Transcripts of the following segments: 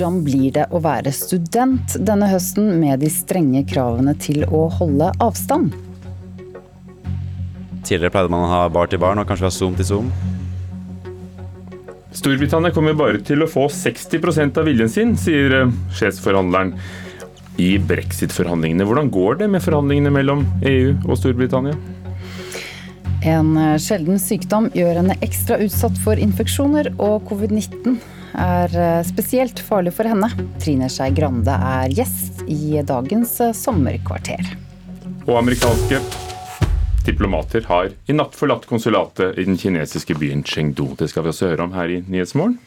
Hvordan blir det å være student denne høsten med de strenge kravene til å holde avstand? Tidligere pleide man å ha bar til bar, nå kanskje vi har Zoom til Zoom. Storbritannia kommer bare til å få 60 av viljen sin, sier eh, sjefsforhandleren i brexit-forhandlingene. Hvordan går det med forhandlingene mellom EU og Storbritannia? En eh, sjelden sykdom gjør henne ekstra utsatt for infeksjoner, og covid-19 er eh, spesielt farlig for henne. Trine Skei Grande er gjest i dagens sommerkvarter. Og amerikanske diplomater har i natt forlatt konsulatet i den kinesiske byen Chengdu. Det skal vi også høre om her i Nyhetsmorgen.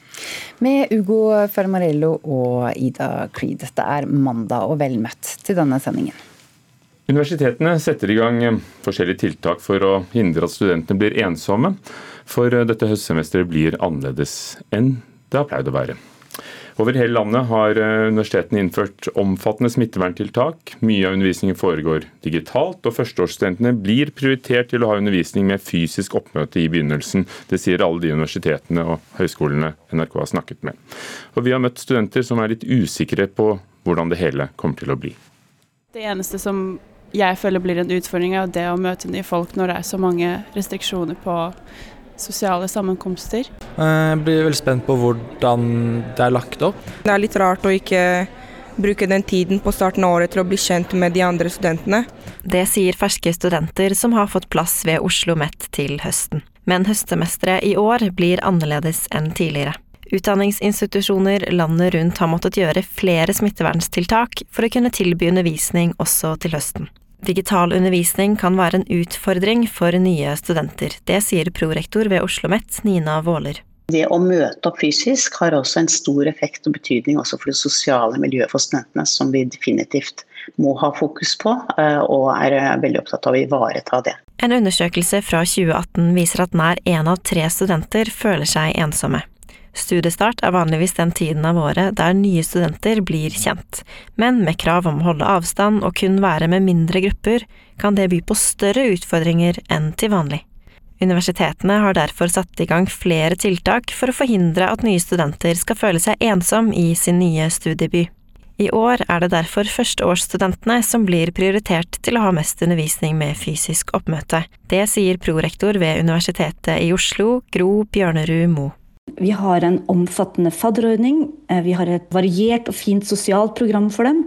Med Ugo Fermarello og Ida Creed. Det er mandag og vel møtt til denne sendingen. Universitetene setter i gang forskjellige tiltak for å hindre at studentene blir ensomme. For dette høstsemesteret blir annerledes enn det har pleid å være. Over hele landet har eh, universitetene innført omfattende smitteverntiltak. Mye av undervisningen foregår digitalt, og førsteårsstudentene blir prioritert til å ha undervisning med fysisk oppmøte i begynnelsen. Det sier alle de universitetene og høyskolene NRK har snakket med. Og vi har møtt studenter som er litt usikre på hvordan det hele kommer til å bli. Det eneste som jeg føler blir en utfordring, er det å møte nye folk når det er så mange restriksjoner på sosiale sammenkomster. Jeg blir veldig spent på hvordan det er lagt opp. Det er litt rart å ikke bruke den tiden på starten av året til å bli kjent med de andre studentene. Det sier ferske studenter som har fått plass ved Oslo OsloMet til høsten. Men høstsemesteret i år blir annerledes enn tidligere. Utdanningsinstitusjoner landet rundt har måttet gjøre flere smitteverntiltak for å kunne tilby undervisning også til høsten. Digital undervisning kan være en utfordring for nye studenter. Det sier prorektor ved Oslo OsloMet, Nina Våler. Det å møte opp fysisk har også en stor effekt og betydning også for det sosiale miljøet for studentene, som vi definitivt må ha fokus på, eh, og er veldig opptatt av å ivareta det. En undersøkelse fra 2018 viser at nær én av tre studenter føler seg ensomme. Studiestart er vanligvis den tiden av året der nye studenter blir kjent, men med krav om å holde avstand og kun være med mindre grupper, kan det by på større utfordringer enn til vanlig. Universitetene har derfor satt i gang flere tiltak for å forhindre at nye studenter skal føle seg ensom i sin nye studieby. I år er det derfor førsteårsstudentene som blir prioritert til å ha mest undervisning med fysisk oppmøte. Det sier prorektor ved Universitetet i Oslo, Gro Bjørnerud Moe. Vi har en omfattende fadderordning. Eh, vi har et variert og fint sosialt program for dem.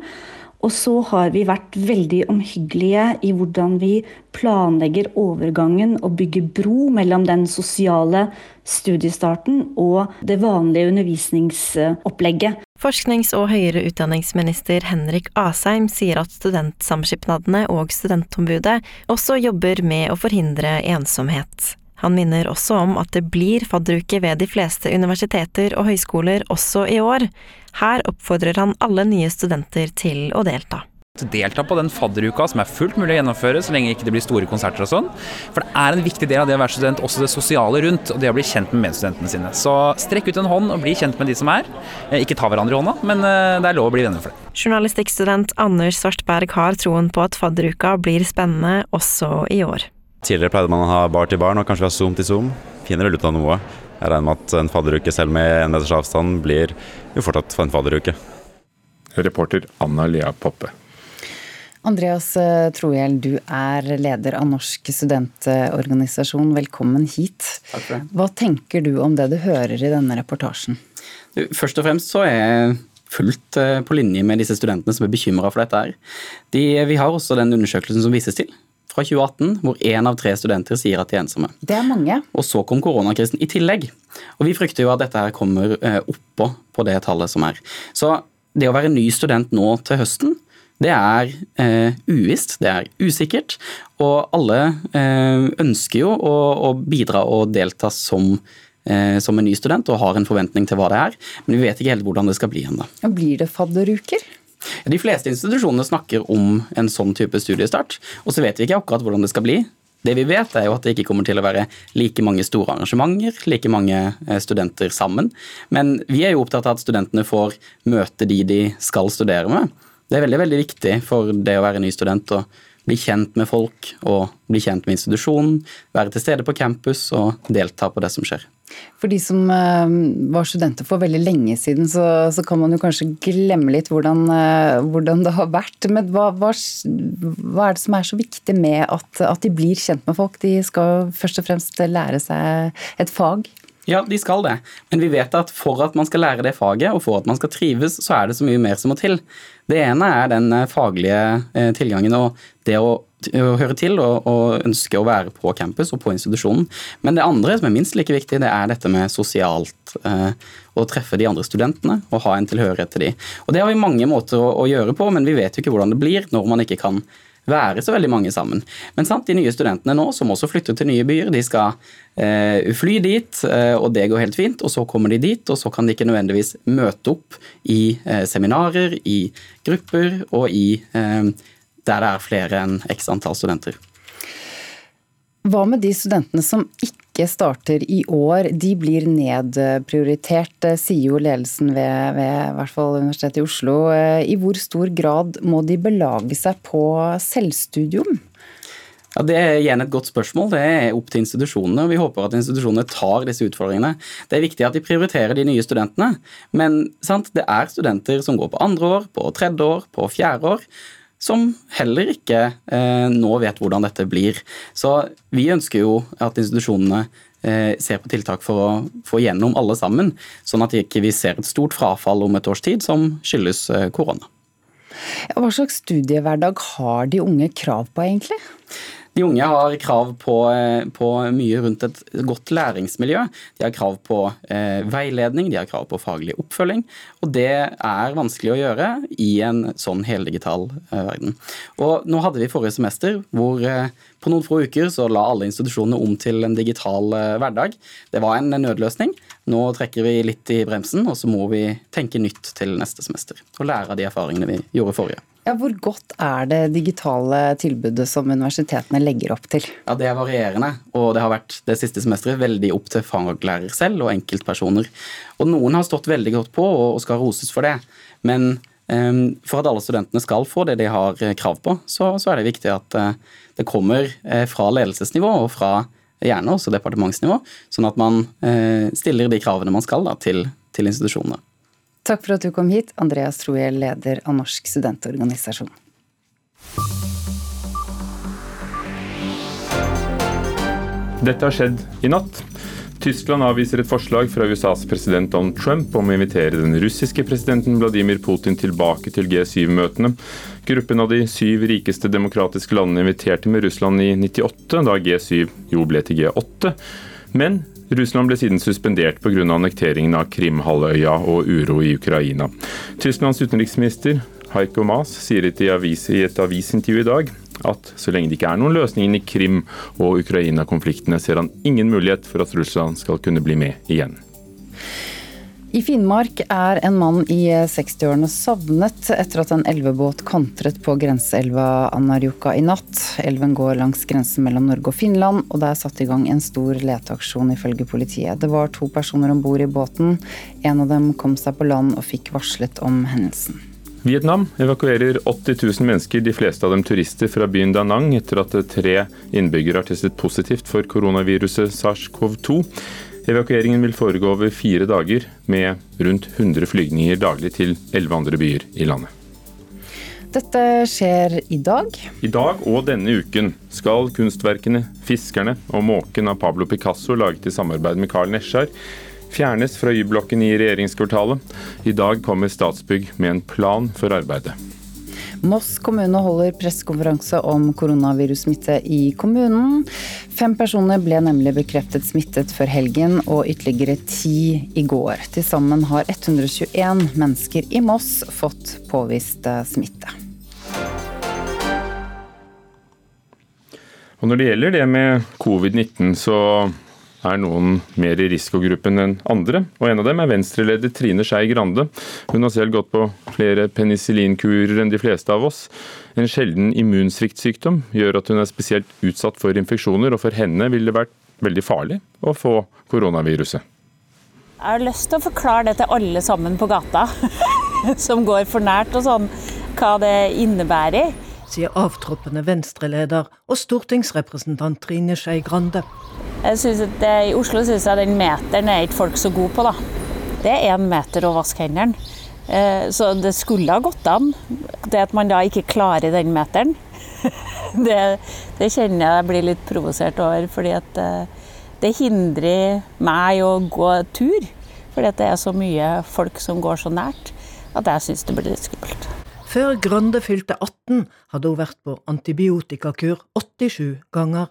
Og så har vi vært veldig omhyggelige i hvordan vi planlegger overgangen og bygger bro mellom den sosiale studiestarten og det vanlige undervisningsopplegget. Forsknings- og høyere utdanningsminister Henrik Asheim sier at studentsamskipnadene og studentombudet også jobber med å forhindre ensomhet. Han minner også om at det blir fadderuke ved de fleste universiteter og høyskoler også i år. Her oppfordrer han alle nye studenter til å delta. Delta på den fadderuka som er fullt mulig å gjennomføre så lenge ikke det blir store konserter og sånn. For det er en viktig del av det å være student, også det sosiale rundt, og det å bli kjent med medstudentene sine. Så strekk ut en hånd og bli kjent med de som er. Eh, ikke ta hverandre i hånda, men eh, det er lov å bli venner for det. Journalistikkstudent Anders Svartberg har troen på at fadderuka blir spennende også i år. Tidligere pleide man å ha bar til bar, nå kanskje vi har Zoom til Zoom. Finner vel ut av noe. Jeg regner med at en fadderuke selv med en meters avstand blir jo fortsatt en fadderuke. Reporter Anna Lea Poppe. Andreas eh, Trohjell, du er leder av Norsk studentorganisasjon. Velkommen hit. Takk for det. Hva tenker du om det du hører i denne reportasjen? Først og fremst så er jeg fullt eh, på linje med disse studentene som er bekymra for dette. her. De, vi har også den undersøkelsen som vises til, fra 2018 hvor én av tre studenter sier at de er ensomme. Det er mange. Og så kom koronakrisen i tillegg. Og vi frykter jo at dette her kommer eh, oppå på det tallet som er. Så det å være ny student nå til høsten, det er eh, uvisst, det er usikkert. Og alle eh, ønsker jo å, å, bidra og delta som, eh, som en ny student og har en forventning til hva det er, men vi vet ikke helt hvordan det skal bli ennå. Blir det fadderuker? De fleste institusjonene snakker om en sånn type studiestart, og så vet vi ikke akkurat hvordan det skal bli. Det vi vet, er jo at det ikke kommer til å være like mange store arrangementer, like mange eh, studenter sammen. Men vi er jo opptatt av at studentene får møte de de skal studere med. Det er veldig, veldig viktig for det å være ny student å bli kjent med folk og bli kjent med institusjonen, være til stede på campus og delta på det som skjer. For de som uh, var studenter for veldig lenge siden, så, så, kan man jo kanskje glemme litt hvordan, uh, hvordan det har vært. Men hva, hva, hva, er det som er så viktig med at, at, de blir kjent med folk? De skal først og fremst lære seg et fag. Ja, de skal det. Men vi vet at for at man skal lære det faget, og for at man skal trives, så er det så mye mer som må til. Det ene er den faglige tilgangen og det å høre til og, og, ønske å være på campus og på institusjonen. Men det andre som er minst like viktig, det er dette med sosialt eh, å treffe de andre studentene og ha en tilhørighet til de. Og Det har vi mange måter å, å, gjøre på, men vi vet jo ikke hvordan det blir når man ikke kan være så veldig mange sammen. Men sant, de nye studentene nå, som også flytter til nye byer, de skal eh, fly dit, eh, og det går helt fint. Og så kommer de dit, og så kan de ikke nødvendigvis møte opp i eh, seminarer, i grupper og i eh, der det er flere enn x antall studenter. Hva med de studentene som ikke starter i år? De blir nedprioritert, sier jo ledelsen ved, ved hvert fall Universitetet i Oslo. I hvor stor grad må de belage seg på selvstudium? Ja, Det er igjen et godt spørsmål. Det er opp til institusjonene. og Vi håper at institusjonene tar disse utfordringene. Det er viktig at de prioriterer de nye studentene, men sant, det er studenter som går på andre år, på tredje år, på fjerde år som heller ikke eh, nå vet hvordan dette blir. Så vi ønsker jo at institusjonene eh, ser på tiltak for å få gjennom alle sammen, sånn at ikke vi ikke ser et stort frafall om et års tid som skyldes eh, korona. Hva slags studiehverdag har de unge krav på, egentlig? De unge har krav på, eh, på, mye rundt et godt læringsmiljø. De har krav på eh, veiledning, de har krav på faglig oppfølging. Og det er vanskelig å gjøre i en sånn heldigital eh, verden. Og nå hadde vi forrige semester hvor eh, på noen få uker så la alle institusjonene om til en digital eh, hverdag. Det var en nødløsning. Nå trekker vi litt i bremsen, og så må vi tenke nytt til neste semester. Og lære av de erfaringene vi gjorde forrige. Ja, hvor godt er det digitale tilbudet som universitetene legger opp til? Ja, Det er varierende, og det har vært det siste semesteret veldig opp til faglærer selv og enkeltpersoner. Og Noen har stått veldig godt på og skal roses for det. Men um, for at alle studentene skal få det de har eh, krav på, så, så er det viktig at uh, det kommer uh, fra ledelsesnivå og fra gjerne også departementsnivå, sånn at man uh, stiller de kravene man skal da, til, til institusjonene. Takk for at du kom hit, Andreas Trohjell, leder av Norsk studentorganisasjon. Dette har skjedd i natt. Tyskland avviser et forslag fra USAs president Donald Trump om å invitere den russiske presidenten Vladimir Putin tilbake til G7-møtene. Gruppen av de syv rikeste demokratiske landene inviterte med Russland i 98, da G7 jo ble til G8. Men Russland ble siden suspendert pga. annekteringen av Krimhalvøya og uro i Ukraina. Tysklands utenriksminister Heiko Maas sier i et avisintervju i dag at så lenge det ikke er noen løsning i Krim- og Ukraina-konfliktene, ser han ingen mulighet for at Russland skal kunne bli med igjen. I Finnmark er en mann i 60-årene savnet etter at en elvebåt kantret på grenseelva Anarjuka i natt. Elven går langs grensen mellom Norge og Finland, og det er satt i gang en stor leteaksjon ifølge politiet. Det var to personer om bord i båten. En av dem kom seg på land og fikk varslet om hendelsen. Vietnam evakuerer 80 000 mennesker, de fleste av dem turister fra byen Da Nang, etter at tre innbyggere har testet positivt for koronaviruset SARS-CoV-2. Evakueringen vil foregå over fire dager, med rundt 100 flygninger daglig til elleve andre byer i landet. Dette skjer i dag. I dag og denne uken skal kunstverkene 'Fiskerne' og 'Måken' av Pablo Picasso, laget i samarbeid med Carl Nesjar, fjernes fra Y-blokken i regjeringskvartalet. I dag kommer Statsbygg med en plan for arbeidet. Moss kommune holder pressekonferanse om koronavirussmitte i kommunen. Fem personer ble nemlig bekreftet smittet før helgen, og ytterligere ti i går. Til sammen har 121 mennesker i Moss fått påvist eh, smitte. Og Når det gjelder det med covid-19, så er noen mer i risikogruppen enn andre. og En av dem er venstreleder Trine Skei Grande. Hun har selv gått på flere penicillinkurer enn de fleste av oss. En sjelden immunsviktsykdom gjør at hun er spesielt utsatt for infeksjoner, og for henne ville det vært veldig farlig å få koronaviruset. Jeg har lyst til å forklare det til alle sammen på gata, som går for nært og sånn, hva det innebærer. Sier avtroppende venstreleder og stortingsrepresentant Trine Skei Grande. Jeg synes at det, I Oslo syns jeg den meteren er ikke folk så gode på, da. Det er én meter å vaske hendene. Eh, så det skulle ha gått an. Det at man da ikke klarer den meteren, det, det kjenner jeg blir litt provosert over. fordi at eh, det hindrer meg å gå tur. Fordi at det er så mye folk som går så nært at jeg syns det blir litt skummelt. Før Grande fylte 18, hadde hun vært på antibiotikakur 87 ganger.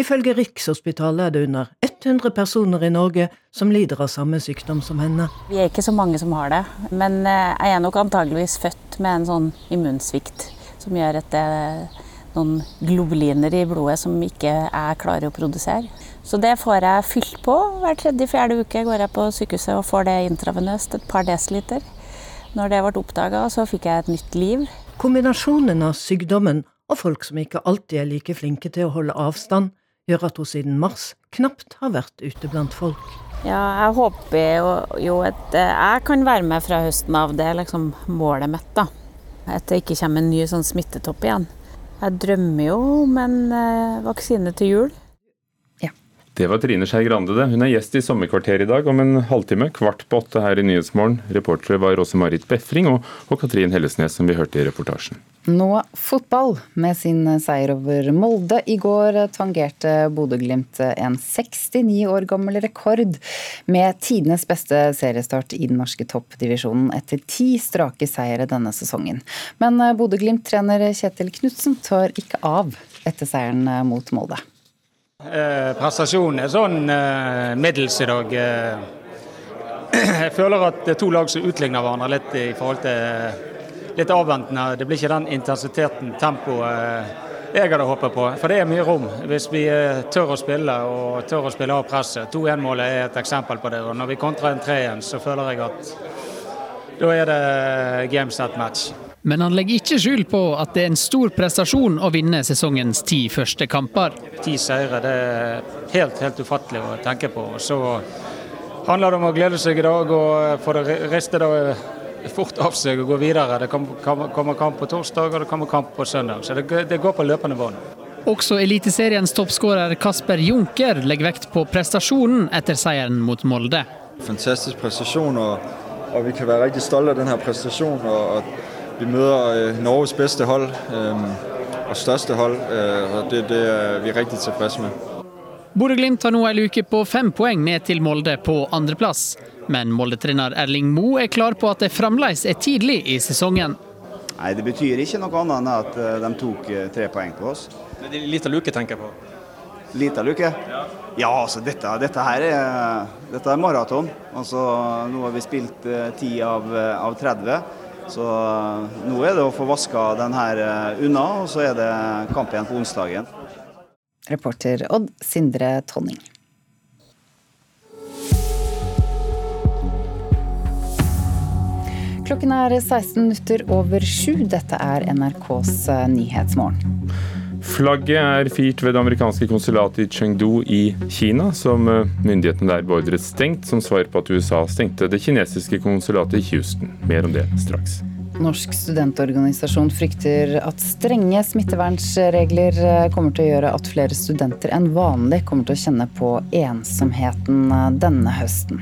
Ifølge Rikshospitalet er det under 100 personer i Norge som lider av samme sykdom som henne. Vi er ikke så mange som har det, men eh, jeg er nok antageligvis født med en sånn immunsvikt som gjør at det er noen globuliner i blodet som ikke jeg klarer å produsere. Så det får jeg fylt på. Hver tredje-fjerde uke går jeg på sykehuset og får det intravenøst, et par desiliter. Når det ble oppdaga, så fikk jeg et nytt liv. Kombinasjonen av sykdommen og folk som ikke alltid er like flinke til å holde avstand, gjør at hun siden mars knapt har vært ute blant folk. Ja, jeg håper jo, jo at eh, jeg kan være med fra høsten av. Det er liksom målet mitt, da. At det ikke kommer en ny sånn smittetopp igjen. Jeg drømmer jo om en eh, vaksine til jul. Det var Trine Skei Grande, det. Hun er gjest i Sommerkvarteret i dag om en halvtime, kvart på åtte her i Nyhetsmorgen. Reportere var Åse Marit Befring og, og Katrin Hellesnes, som vi hørte i reportasjen. Nå fotball. Med sin seier over Molde i går tangerte Bodø-Glimt en 69 år gammel rekord med tidenes beste seriestart i den norske toppdivisjonen etter ti strake seire denne sesongen. Men Bodø-Glimt-trener Kjetil Knutsen tar ikke av etter seieren mot Molde. Eh, prestasjonen er sånn eh, middels i dag. Eh, jeg føler at det er to lag som utligner hverandre litt i forhold til litt avventende. Det blir ikke den intensiteten, tempoet jeg hadde håpet på. For det er mye rom hvis vi tør å spille og tør å spille av presset. 2-1-målet er et eksempel på det. og Når vi kontrer en 3-1, så føler jeg at da er det game set match. Men han legger ikke skjul på at det er en stor prestasjon å vinne sesongens ti første kamper. Ti seire, det er helt, helt ufattelig å tenke på. Så handler det om å glede seg i dag og få det ristet det fort av seg og gå videre. Det kommer kamp på torsdag og det kommer kamp på søndag. Så det, det går på løpende bånd. Også Eliteseriens toppskårer Kasper Junker legger vekt på prestasjonen etter seieren mot Molde. Fantastisk prestasjon, og, og vi kan være riktig stolte av denne prestasjonen. og, og vi møter øh, Norges beste hold og største hold, øh, og det, det er vi riktig tilfreds med. Bodø-Glimt har nå en luke på fem poeng ned til Molde på andreplass. Men Molde-trener Erling Moe er klar på at det fremdeles er tidlig i sesongen. Nei, Det betyr ikke noe annet enn at øh, de tok tre poeng på oss. Det er Lita luke, tenker jeg på. Lita luke? Ja, ja altså dette, dette, her er, dette er maraton. Altså, nå har vi spilt ti av, av 30. Så eh, nå er det å få vaska den her eh, unna, og så er det kamp igjen på onsdagen. Reporter Odd Sindre Tonning. Klokken er 16 minutter over sju. Dette er NRKs eh, Nyhetsmorgen. Flagget er firt ved det amerikanske konsulatet i Chengdu i Kina, som myndighetene der beordret stengt, som svar på at USA stengte det kinesiske konsulatet i Houston. Mer om det straks. Norsk studentorganisasjon frykter at strenge smittevernsregler kommer til å gjøre at flere studenter enn vanlig kommer til å kjenne på ensomheten denne høsten.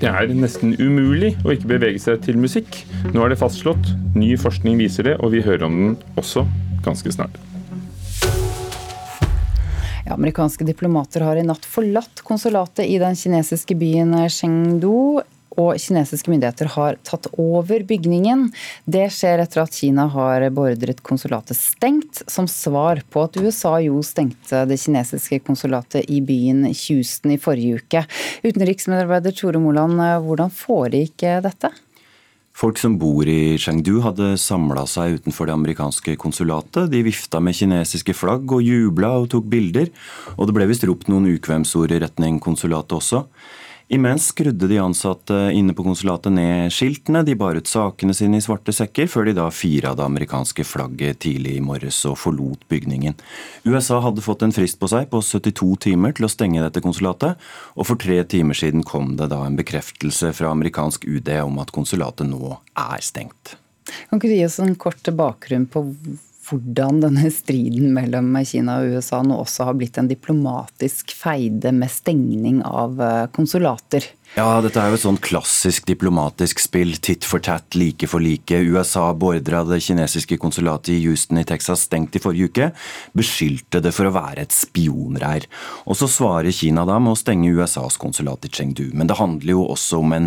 Det er nesten umulig å ikke bevege seg til musikk. Nå er det fastslått. Ny forskning viser det, og vi hører om den også ganske snart. Ja, amerikanske diplomater har i natt forlatt konsulatet i den kinesiske byen Chengdu. Og kinesiske myndigheter har tatt over bygningen. Det skjer etter at Kina har beordret konsulatet stengt, som svar på at USA jo stengte det kinesiske konsulatet i byen Houston i forrige uke. Utenriksmedarbeider Tore Moland, hvordan foregikk dette? Folk som bor i Chengdu hadde samla seg utenfor det amerikanske konsulatet. De vifta med kinesiske flagg og jubla og tok bilder. Og det ble visst ropt noen ukvemsord i retning konsulatet også. Imens skrudde de ansatte inne på konsulatet ned skiltene, de bar ut sakene sine i svarte sekker, før de da fira det amerikanske flagget tidlig i morges og forlot bygningen. USA hadde fått en frist på seg på 72 timer til å stenge dette konsulatet, og for tre timer siden kom det da en bekreftelse fra amerikansk UD om at konsulatet nå er stengt. Kan ikke du gi oss en kort bakgrunn på hvordan denne striden mellom Kina og USA nå også har blitt en diplomatisk feide med stengning av eh, konsulater. Ja, dette er jo et sånn klassisk diplomatisk spill. Titt for tatt, like for like. USA beordra det kinesiske konsulatet i Houston i Texas stengt i forrige uke. Beskyldte det for å være et spionreir. Og så svarer Kina da med å stenge USAs konsulat i Chengdu. Men det handler jo også om en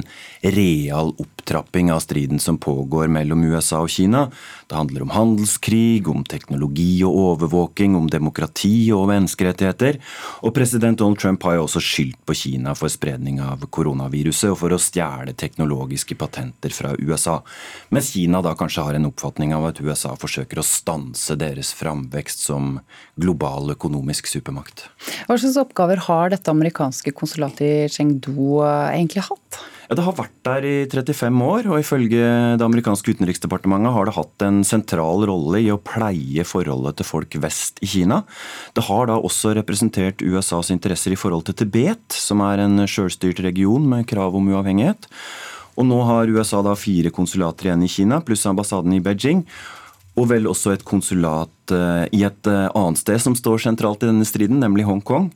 real opptrapping av striden som pågår mellom USA og Kina. Det handler om handelskrig, om teknologi og overvåking, om demokrati og menneskerettigheter. Og president Donald Trump har jo også skyldt på Kina for spredning av korona koronaviruset og for å stjele teknologiske patenter fra USA. Mens Kina da kanskje har en oppfatning av at USA forsøker å stanse deres framvekst som global økonomisk supermakt. Hva slags oppgaver har dette amerikanske konsulatet i Chengdu eh, egentlig hatt? Ja, Det har vært der i 35 år, og ifølge det amerikanske utenriksdepartementet har det hatt en sentral rolle i å pleie forholdet til folk vest i Kina. Det har da også representert USAs interesser i forhold til Tibet, som er en sjølstyrt region med krav om uavhengighet. Og nå har USA da fire konsulater igjen i Kina, pluss ambassaden i Beijing. Og vel også et konsulat eh, i et eh, annet sted som står sentralt i denne striden, nemlig Hongkong.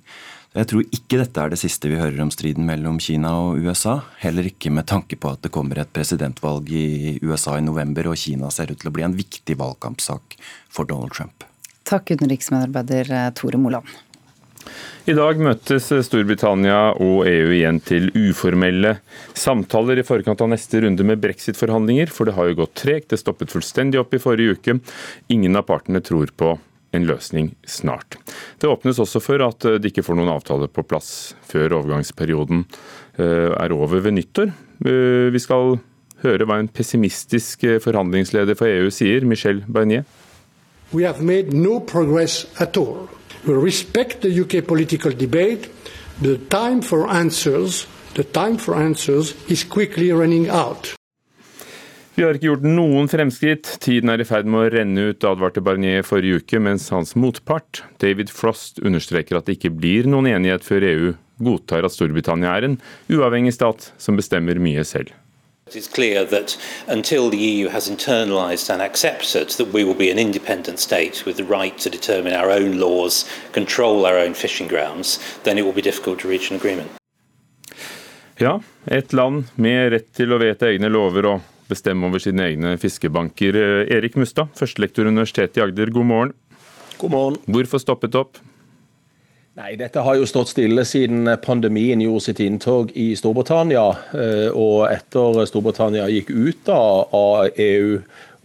Jeg tror ikke dette er det siste vi hører om striden mellom Kina og USA. Heller ikke med tanke på at det kommer et presidentvalg i USA i november, og Kina ser ut til å bli en viktig valgkampsak for Donald Trump. Takk, utenriksmedarbeider eh, Tore Moland. I dag møtes Storbritannia og EU igjen til uformelle samtaler i forkant av neste runde med brexit-forhandlinger, for det har jo gått tregt. Det stoppet fullstendig opp i forrige uke. Ingen av partene tror på en løsning snart. Det åpnes også for at eh, de ikke får noen avtale på plass før overgangsperioden eh, er over ved nyttår. Eh, vi skal høre hva en pessimistisk forhandlingsleder for EU sier, Michel Barnier. We have made no progress at all. We respect the UK political debate. The for answers, the time for. Vi har ikke gjort noen fremskritt. Tiden er i ferd med å renne ut, advarte Barnier forrige uke, mens hans motpart, David Frost, understreker at det ikke blir noen enighet før EU godtar at Storbritannia er en uavhengig stat som bestemmer mye selv. It is clear that until the EU has internalised and accepted that we will be an independent state with the right to determine our own laws, control our own fishing grounds, then it will be difficult to reach an agreement. Ja, et land med rett til å vedta egne lover og bestemme over sine egne fiskebanker. Eh, Erik Mustad, førstelektor Universitetet i Agder, god morgen. God morgen. Hvorfor stoppet opp? Nei, Dette har jo stått stille siden pandemien gjorde sitt inntog i Storbritannia. Eh, og etter Storbritannia gikk ut av EU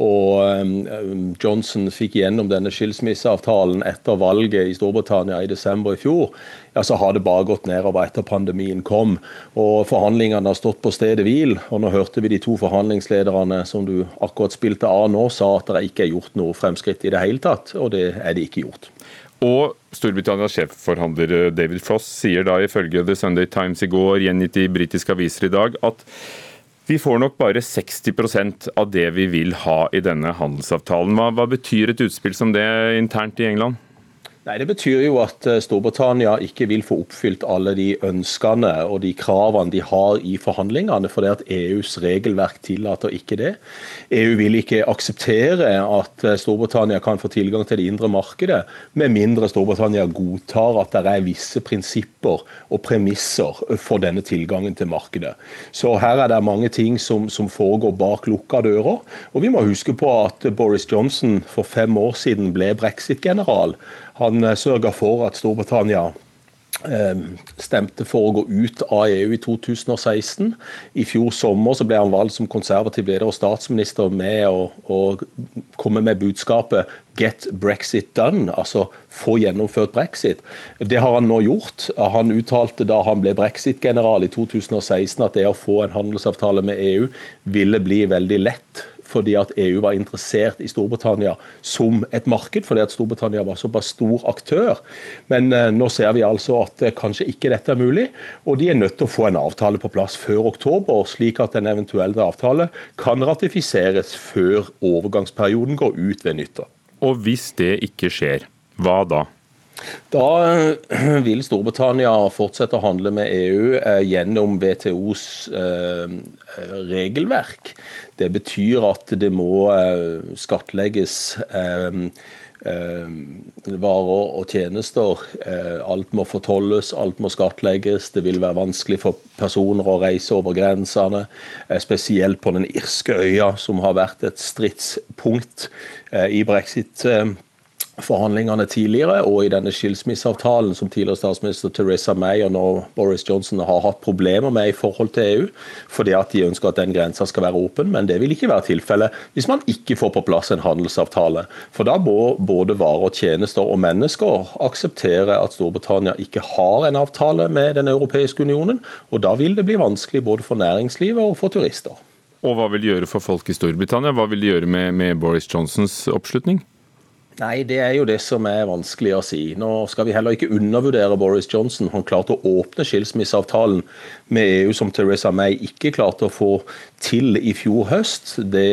og Johnson fikk gjennom denne skilsmisseavtalen etter valget i Storbritannia i desember i fjor, ja, så har det bare gått nedover etter pandemien kom. Og Forhandlingene har stått på stedet hvil. og Nå hørte vi de to forhandlingslederne som du akkurat spilte av nå, sa at det ikke er gjort noe fremskritt i det hele tatt. Og det er det ikke gjort. Og Storbritannias sjefforhandler eh, David Frost sier da ifølge The Sunday Times i går, gjengitt i britiske aviser i dag, at vi får nok bare 60% av det vi vil ha i denne handelsavtalen. Hva, hva betyr et utspill som det internt i England? Nei, Det betyr jo at eh, Storbritannia ikke vil få oppfylt alle de ønskene og de kravene de har i forhandlingene, for det at EUs regelverk tillater ikke det. EU vil ikke akseptere at eh, Storbritannia kan få tilgang til det indre markedet, med mindre Storbritannia godtar at det er visse prinsipper og premisser for denne tilgangen til markedet. Så her er det mange ting som, som foregår bak lukka dører. Og vi må huske på at Boris Johnson for fem år siden ble brexit-general. Han eh, sørga for at Storbritannia eh, stemte for å gå ut av EU i 2016. I fjor sommer ble han valgt som konservativ leder og statsminister med å, å komme med budskapet 'get Brexit done', altså få gjennomført brexit. Det har han nå gjort. Han uttalte da han ble brexit-general i 2016 at det å få en handelsavtale med EU ville bli veldig lett fordi at EU var interessert i Storbritannia som et marked, fordi at Storbritannia var såpass stor aktør. Men eh, nå ser vi altså at eh, kanskje ikke dette er mulig, og de er nødt til å få en avtale på plass før oktober, slik at en eventuell avtale kan ratifiseres før overgangsperioden går ut ved nyttår. Og hvis det ikke skjer, hva da? Da vil Storbritannia fortsette å handle med EU gjennom WTOs regelverk. Det betyr at det må skattlegges Eh, varer og tjenester. Eh, alt må fortolles, alt må skattlegges. Det vil være vanskelig for personer å reise over grensene. Eh, spesielt på den irske øya, som har vært et stridspunkt i brexit forhandlingene tidligere, og i denne skilsmisseavtalen som tidligere statsminister Theresa May og nå Boris Johnson har hatt problemer med i forhold til EU, fordi at de ønsker at den grensa skal være åpen. Men det vil ikke være tilfellet hvis man ikke får på plass en handelsavtale. For da må både varer, tjenester og mennesker akseptere at Storbritannia ikke har en avtale med Den europeiske unionen, og da vil det bli vanskelig både for næringslivet og for turister. Og hva vil det gjøre for folk i Storbritannia? Hva vil det gjøre med, med Boris Johnsons oppslutning? Nei, det er jo det som er vanskelig å si. Nå skal vi heller ikke undervurdere Boris Johnson. Han klarte å åpne skilsmisseavtalen med EU som Teresa May ikke klarte å få til i fjor høst. Det,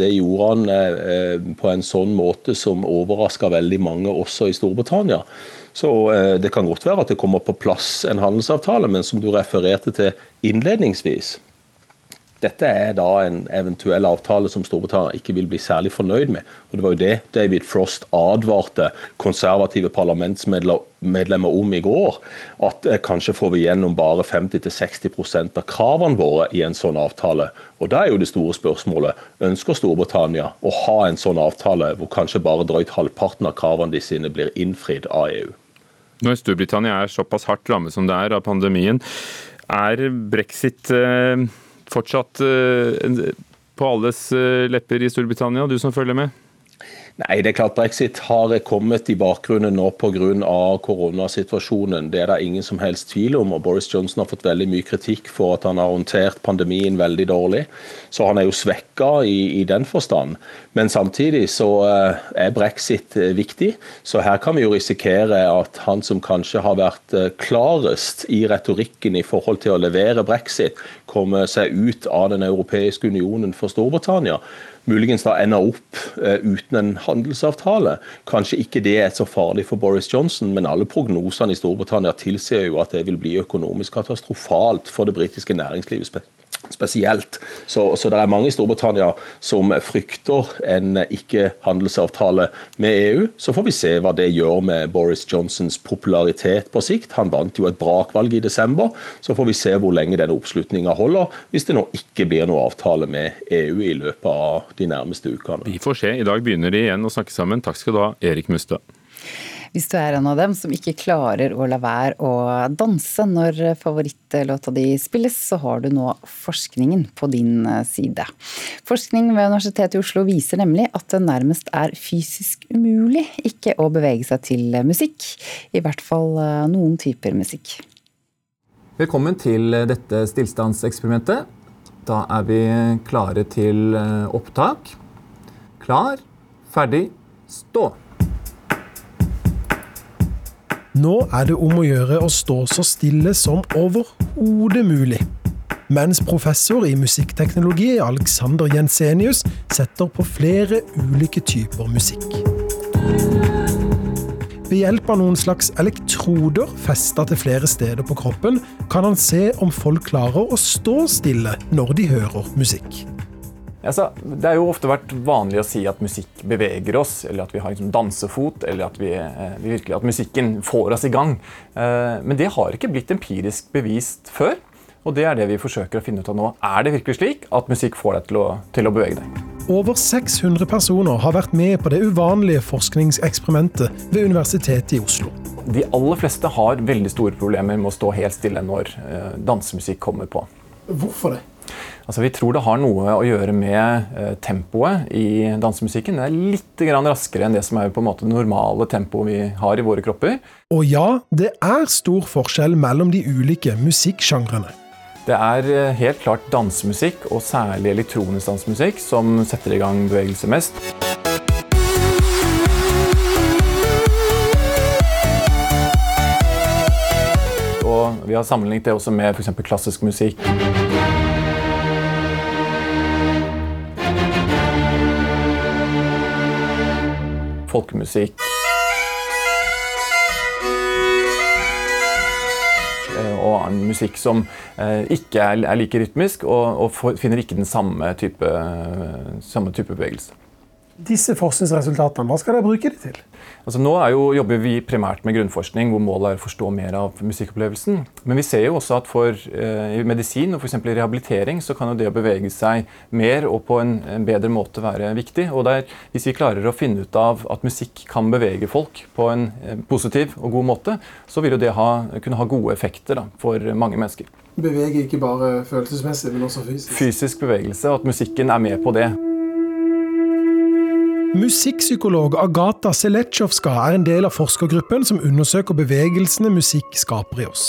det gjorde han eh, på en sånn måte som overraska veldig mange også i Storbritannia. Så eh, det kan godt være at det kommer på plass en handelsavtale, men som du refererte til innledningsvis, dette er da en eventuell avtale som Storbritannia ikke vil bli særlig fornøyd med. Og Det var jo det David Frost advarte konservative parlamentsmedlemmer om i går. At eh, kanskje får vi gjennom bare 50-60% av kravene våre i en sånn avtale. Og Da er jo det store spørsmålet ønsker Storbritannia å ha en sånn avtale hvor kanskje bare drøyt halvparten av kravene de sine blir innfridd av EU. Når Storbritannia er såpass hardt rammet som det er av pandemien, er brexit eh fortsatt eh, på alles eh, lepper i Storbritannia, du som følger med? Nei, det er klart Brexit har kommet i bakgrunnen nå pga. koronasituasjonen. Det er det ingen som helst tvil om. og Boris Johnson har fått veldig mye kritikk for at han har håndtert pandemien veldig dårlig. Så han er jo svekka i, i den forstand. Men samtidig så eh, er brexit viktig. Så her kan vi jo risikere at han som kanskje har vært klarest i retorikken i forhold til å levere brexit, kommer seg ut av Den europeiske unionen for Storbritannia muligens da ender opp uh, uten en handelsavtale. Kanskje ikke det er så farlig for Boris Johnson, men alle prognosene i Storbritannia tilsier jo at det vil bli økonomisk katastrofalt for det britiske næringslivet spesielt. Så, så, det er mange i Storbritannia som frykter en ikke-handelsavtale med EU. Så får vi se hva det gjør med Boris Johnsons popularitet på sikt. Han vant jo et brakvalg i desember. Så får vi se hvor lenge denne oppslutninga holder, hvis det nå ikke blir noe avtale med EU i løpet av de nærmeste ukene. Vi får se. I dag begynner de igjen å snakke sammen. Takk skal du ha, Erik Mustad. Hvis du er en av dem som ikke klarer å la være å danse når favorittlåta di spilles, så har du nå forskningen på din eh, side. Forskning ved Universitetet i Oslo viser nemlig at det nærmest er fysisk umulig ikke å bevege seg til musikk. I hvert fall eh, noen typer musikk. Velkommen til dette stillstandseksperimentet. Da er vi klare til eh, opptak. Klar, ferdig, stå! Nå er det om å gjøre å stå så stille som overhodet mulig. Mens professor i musikkteknologi Alexander Jensenius setter på flere ulike typer musikk. Ved hjelp av noen slags elektroder festa til flere steder på kroppen, kan han se om folk klarer å stå stille når de hører musikk. Altså, det har jo ofte vært vanlig å si at musikk beveger oss, eller at vi har liksom dansefot, eller at, vi, eh, vi virkelig, at musikken får oss i gang. Eh, men det har ikke blitt empirisk bevist før. Og det er det vi forsøker å finne ut av nå. Er det virkelig slik at musikk får deg til å, til å bevege deg? Over 600 personer har vært med på det uvanlige forskningseksperimentet ved Universitetet i Oslo. De aller fleste har veldig store problemer med å stå helt stille når eh, dansemusikk kommer på. Hvorfor det? Altså, vi tror det har noe å gjøre med eh, tempoet i dansemusikken. Det er litt raskere enn det som er på en måte det normale tempoet vi har i våre kropper. Og ja, det er stor forskjell mellom de ulike musikksjangrene. Det er eh, helt klart dansemusikk, og særlig elektronisk dansemusikk, som setter i gang bevegelse mest. Og vi har sammenlignet det også med f.eks. klassisk musikk. folkemusikk. Eh, og annen musikk som eh, ikke er like rytmisk, og, finner ikke den samme type, samme type bevegelse. Disse forskningsresultatene, hva skal dere bruke de til? Altså nå jo, jobber vi primært med grunnforskning, hvor målet er å forstå mer av musikkopplevelsen. Men vi ser jo også at for eh, medisin og f.eks. rehabilitering så kan jo det å bevege seg mer og på en, en bedre måte være viktig. Og der, Hvis vi klarer å finne ut av at musikk kan bevege folk på en eh, positiv og god måte, så vil jo det ha, kunne ha gode effekter da, for mange mennesker. Bevege ikke bare følelsesmessig, men også fysisk? Fysisk bevegelse, og at musikken er med på det. Musikkpsykolog Agata Seletsjovska er en del av forskergruppen som undersøker bevegelsene musikk skaper i oss.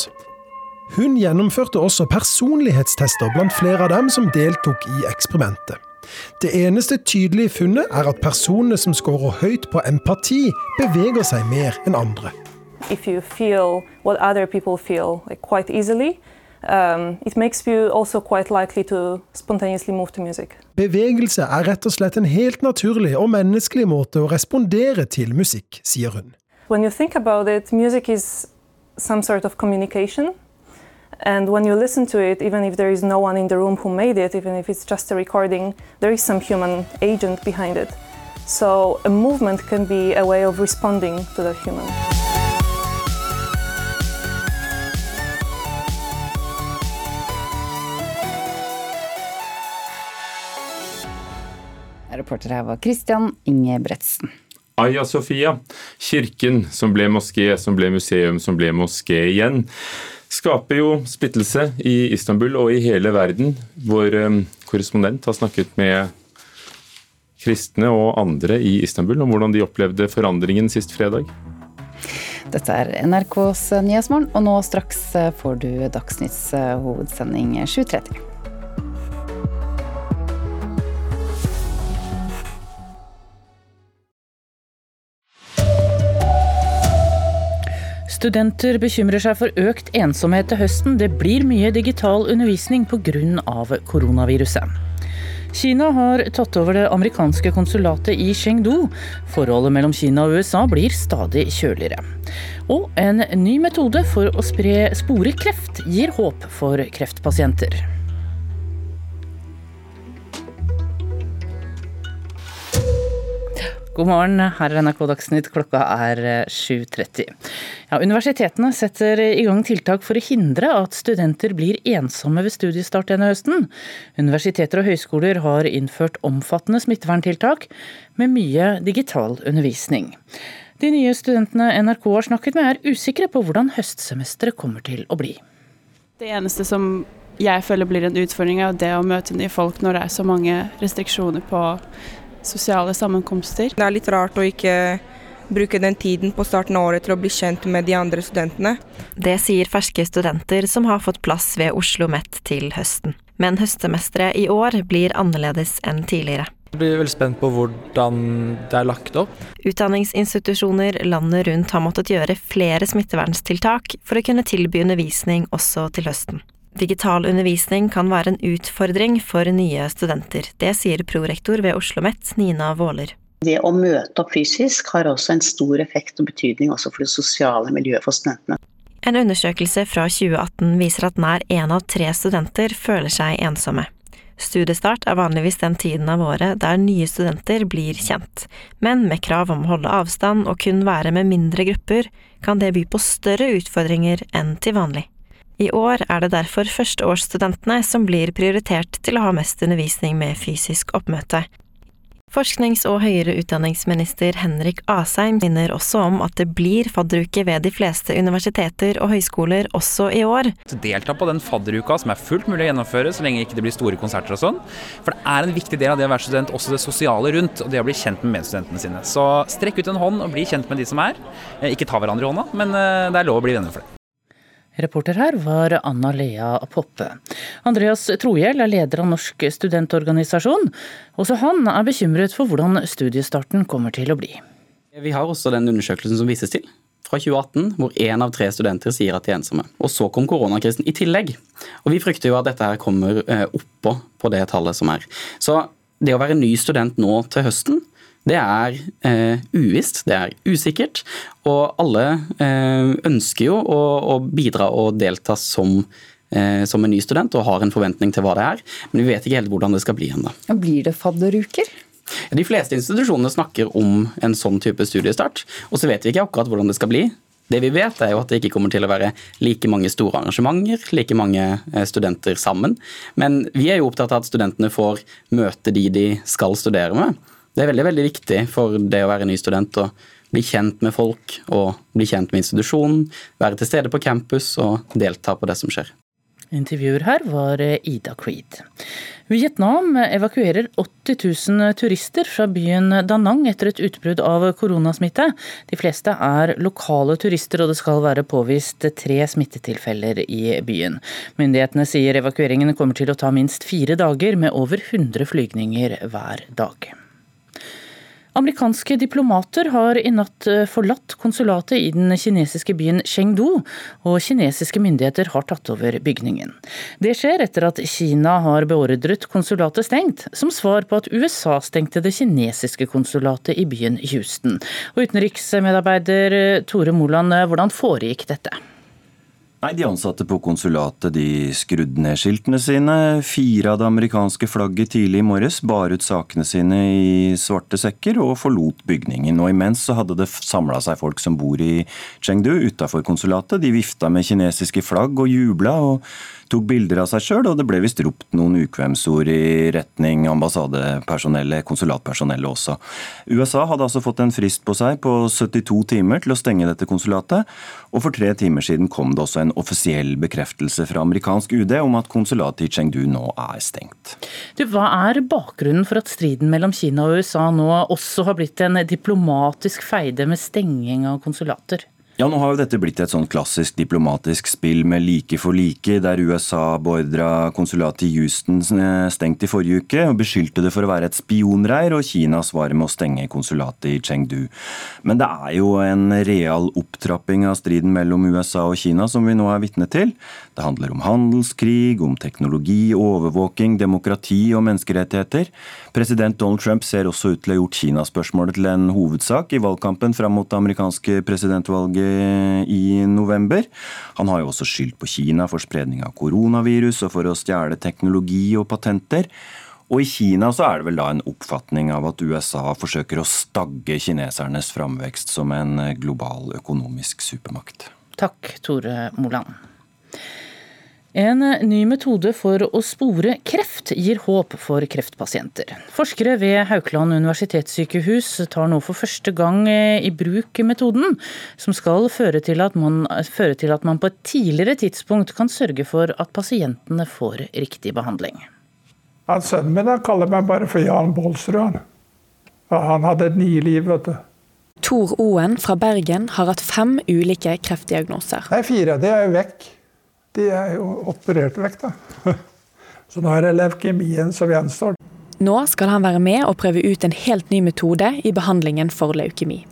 Hun gjennomførte også personlighetstester blant flere av dem som deltok i eksperimentet. Det eneste tydelige funnet er at personene som scorer høyt på empati, beveger seg mer enn andre. If you feel what other people feel like quite easily, um, it makes you also quite likely to spontaneously move to music. Bevegelse er rett og slett en helt naturlig og menneskelig måte å respondere til musikk, sier hun. When you think about it, music is some sort of communication. And when you listen to it, even if there is no one in the room who made it, even if it's just a recording, there is some human agent behind it. So a movement can be a way of responding to that human. Reporter her var Christian Ingebretsen. Aya Sofia, kirken som ble moské, som ble museum, som ble moské igjen, skaper jo splittelse i Istanbul og i hele verden. Vår eh, korrespondent har snakket med kristne og andre i Istanbul om hvordan de opplevde forandringen sist fredag. Dette er NRKs Nyhetsmorgen, og nå straks får du Dagsnytts eh, hovedsending 7.30. Studenter bekymrer seg for økt ensomhet til høsten. Det blir mye digital undervisning pga. koronaviruset. Kina har tatt over det amerikanske konsulatet i Chengdu. Forholdet mellom Kina og USA blir stadig kjøligere. Og en ny metode for å spre spore kreft gir håp for kreftpasienter. God morgen, her er NRK Dagsnytt. Klokka er 7.30. Eh, ja, universitetene setter i gang tiltak for å hindre at studenter blir ensomme ved studiestart denne høsten. Universiteter og høyskoler har innført omfattende smitteverntiltak med mye digital undervisning. De nye studentene NRK har snakket med er usikre på hvordan høstsemesteret kommer til å bli. Det eneste som jeg føler blir en utfordring, er det å møte nye folk når det er så mange restriksjoner på sosiale sammenkomster. Det er litt rart å ikke bruke den tiden på starten av året til å bli kjent med de andre studentene. Det sier ferske studenter som har fått plass ved Oslo OsloMet til høsten. Men høstsemesteret i år blir annerledes enn tidligere. Jeg blir veldig spent på hvordan det er lagt opp. Utdanningsinstitusjoner landet rundt har måttet gjøre flere smitteverntiltak for å kunne tilby undervisning også til høsten. Digital undervisning kan være en utfordring for nye studenter. Det sier prorektor ved Oslo OsloMet, Nina Våler. Det å møte opp fysisk har også en stor effekt og betydning også for det sosiale miljøet for studentene. En undersøkelse fra 2018 viser at nær én av tre studenter føler seg ensomme. Studiestart er vanligvis den tiden av året der nye studenter blir kjent, men med krav om å holde avstand og kun være med mindre grupper, kan det by på større utfordringer enn til vanlig. I år er det derfor førsteårsstudentene som blir prioritert til å ha mest undervisning med fysisk oppmøte. Forsknings- og høyere utdanningsminister Henrik Asheim minner også om at det blir fadderuke ved de fleste universiteter og høyskoler også i år. Delta på den fadderuka som er fullt mulig å gjennomføre så lenge ikke det blir store konserter og sånn. For det er en viktig del av det å være student, også det sosiale rundt, og det å bli kjent med medstudentene sine. Så strekk ut en hånd og bli kjent med de som er. Eh, ikke ta hverandre i hånda, men eh, det er lov å bli venner for det. Reporter her var Anna Lea Poppe. Andreas Trohjell er leder av Norsk studentorganisasjon. Også han er bekymret for hvordan studiestarten kommer til å bli. Vi har også den undersøkelsen som vises til, fra 2018, hvor én av tre studenter sier at de er ensomme. Og så kom koronakrisen i tillegg. Og vi frykter jo at dette her kommer eh, oppå på det tallet som er. Så det å være ny student nå til høsten, det er eh, uvisst, det er usikkert. Og alle eh, ønsker jo å, å, bidra og delta som, eh, som en ny student og har en forventning til hva det er, men vi vet ikke helt hvordan det skal bli ennå. Blir det fadderuker? De fleste institusjonene snakker om en sånn type studiestart, og så vet vi ikke akkurat hvordan det skal bli. Det vi vet er jo at det ikke kommer til å være like mange store arrangementer, like mange eh, studenter sammen. Men vi er jo opptatt av at studentene får møte de de skal studere med. Det er veldig, veldig viktig for det å være ny student å bli kjent med folk og bli kjent med institusjonen, være til stede på campus og delta på det som skjer. Intervjuer her var Ida Creed. Vietnam evakuerer 80 000 turister fra byen Da Nang etter et utbrudd av koronasmitte. De fleste er lokale turister, og det skal være påvist tre smittetilfeller i byen. Myndighetene sier evakueringen kommer til å ta minst fire dager, med over 100 flygninger hver dag. Amerikanske diplomater har i natt eh, forlatt konsulatet i den kinesiske byen Chengdu, og kinesiske myndigheter har tatt over bygningen. Det skjer etter at Kina har beordret konsulatet stengt, som svar på at USA stengte det kinesiske konsulatet i byen Houston. Og utenriksmedarbeider eh, Tore Moland, eh, hvordan foregikk dette? Nei, De ansatte på konsulatet de skrudde ned skiltene sine, fire av det amerikanske flagget tidlig i morges, bar ut sakene sine i svarte sekker og forlot bygningen. Og Imens så hadde det samla seg folk som bor i Chengdu utafor konsulatet. De vifta med kinesiske flagg og jubla. og tok bilder av seg sjøl, og det ble visst ropt noen ukvemsord i retning ambassadepersonellet, konsulatpersonellet også. USA hadde altså fått en frist på seg på 72 timer til å stenge dette konsulatet, og for tre timer siden kom det også en offisiell bekreftelse fra amerikansk UD om at konsulatet i Chengdu nå er stengt. Du, hva er bakgrunnen for at striden mellom Kina og USA nå også har blitt en diplomatisk feide med stenging av konsulater? Ja, nå har jo dette blitt et sånn klassisk diplomatisk spill med like for like, der USA beordra konsulatet i Houston eh, stengt i forrige uke og beskyldte det for å være et spionreir, og Kina svarer med å stenge konsulatet i Chengdu. Men det er jo en real opptrapping av striden mellom USA og Kina som vi nå er vitne til. Det handler om handelskrig, om teknologi, overvåking, demokrati og menneskerettigheter. President Donald Trump ser også ut til å ha gjort Kinaspørsmålet til en hovedsak i valgkampen fram mot det amerikanske presidentvalget i november. Han har jo også skyldt på Kina for spredning av koronavirus og for å stjele teknologi og patenter. Og i Kina så er det vel da en oppfatning av at USA forsøker å stagge kinesernes framvekst som en global økonomisk supermakt. Takk, Tore Moland. En ny metode for å spore kreft gir håp for kreftpasienter. Forskere ved Haukeland universitetssykehus tar nå for første gang i bruk metoden, som skal føre til, man, føre til at man på et tidligere tidspunkt kan sørge for at pasientene får riktig behandling. Han Sønnen min han kaller meg bare for Jan Baalsrud. Han hadde ni liv, vet du. Tor Oen fra Bergen har hatt fem ulike kreftdiagnoser. Nei, fire. Det er jo vekk de er jo operert vekk, da. Så nå er det leukemien som gjenstår. Nå skal han være med og prøve ut en helt ny metode i behandlingen for leukemi.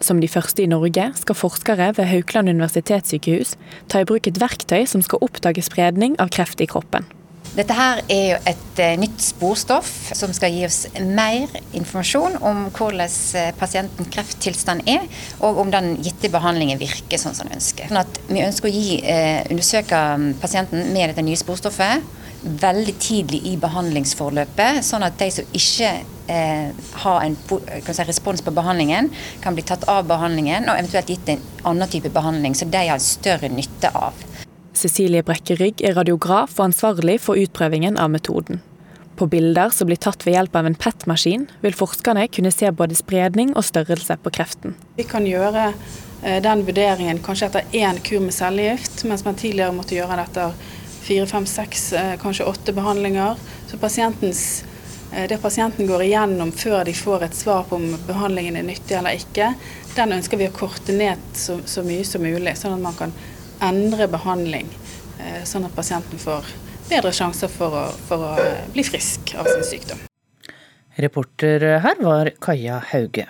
Som de første i Norge skal forskere ved Haukeland universitetssykehus ta i bruk et verktøy som skal oppdage spredning av kreft i kroppen. Dette her er jo et uh, nytt sporstoff som skal gi oss mer informasjon om hvordan uh, pasienten krefttilstand er, og om den gitte behandlingen virker sånn som den ønsker. Sånn vi ønsker å gi, uh, undersøke pasienten med dette nye sporstoffet veldig tidlig i behandlingsforløpet, sånn at de som ikke har en si, respons på behandlingen, kan bli tatt av behandlingen og eventuelt gitt en annen type behandling som de har større nytte av. Cecilie Brekke Rygg er radiograf og ansvarlig for utprøvingen av metoden. På bilder som blir tatt ved hjelp av en PET-maskin, vil forskerne kunne se både spredning og størrelse på kreften. Vi kan gjøre eh, den vurderingen kanskje etter én kur med cellegift, mens man tidligere måtte gjøre det etter fire, fem, seks, eh, kanskje åtte behandlinger. Så eh, det pasienten går igjennom før de får et svar på om behandlingen er nyttig eller ikke, den ønsker vi å korte ned så, så mye som mulig, sånn at man kan endre behandling, eh, sånn at pasienten får bedre sjanser for å, for å bli frisk av sin sykdom. Reporter her var Kaja Hauge.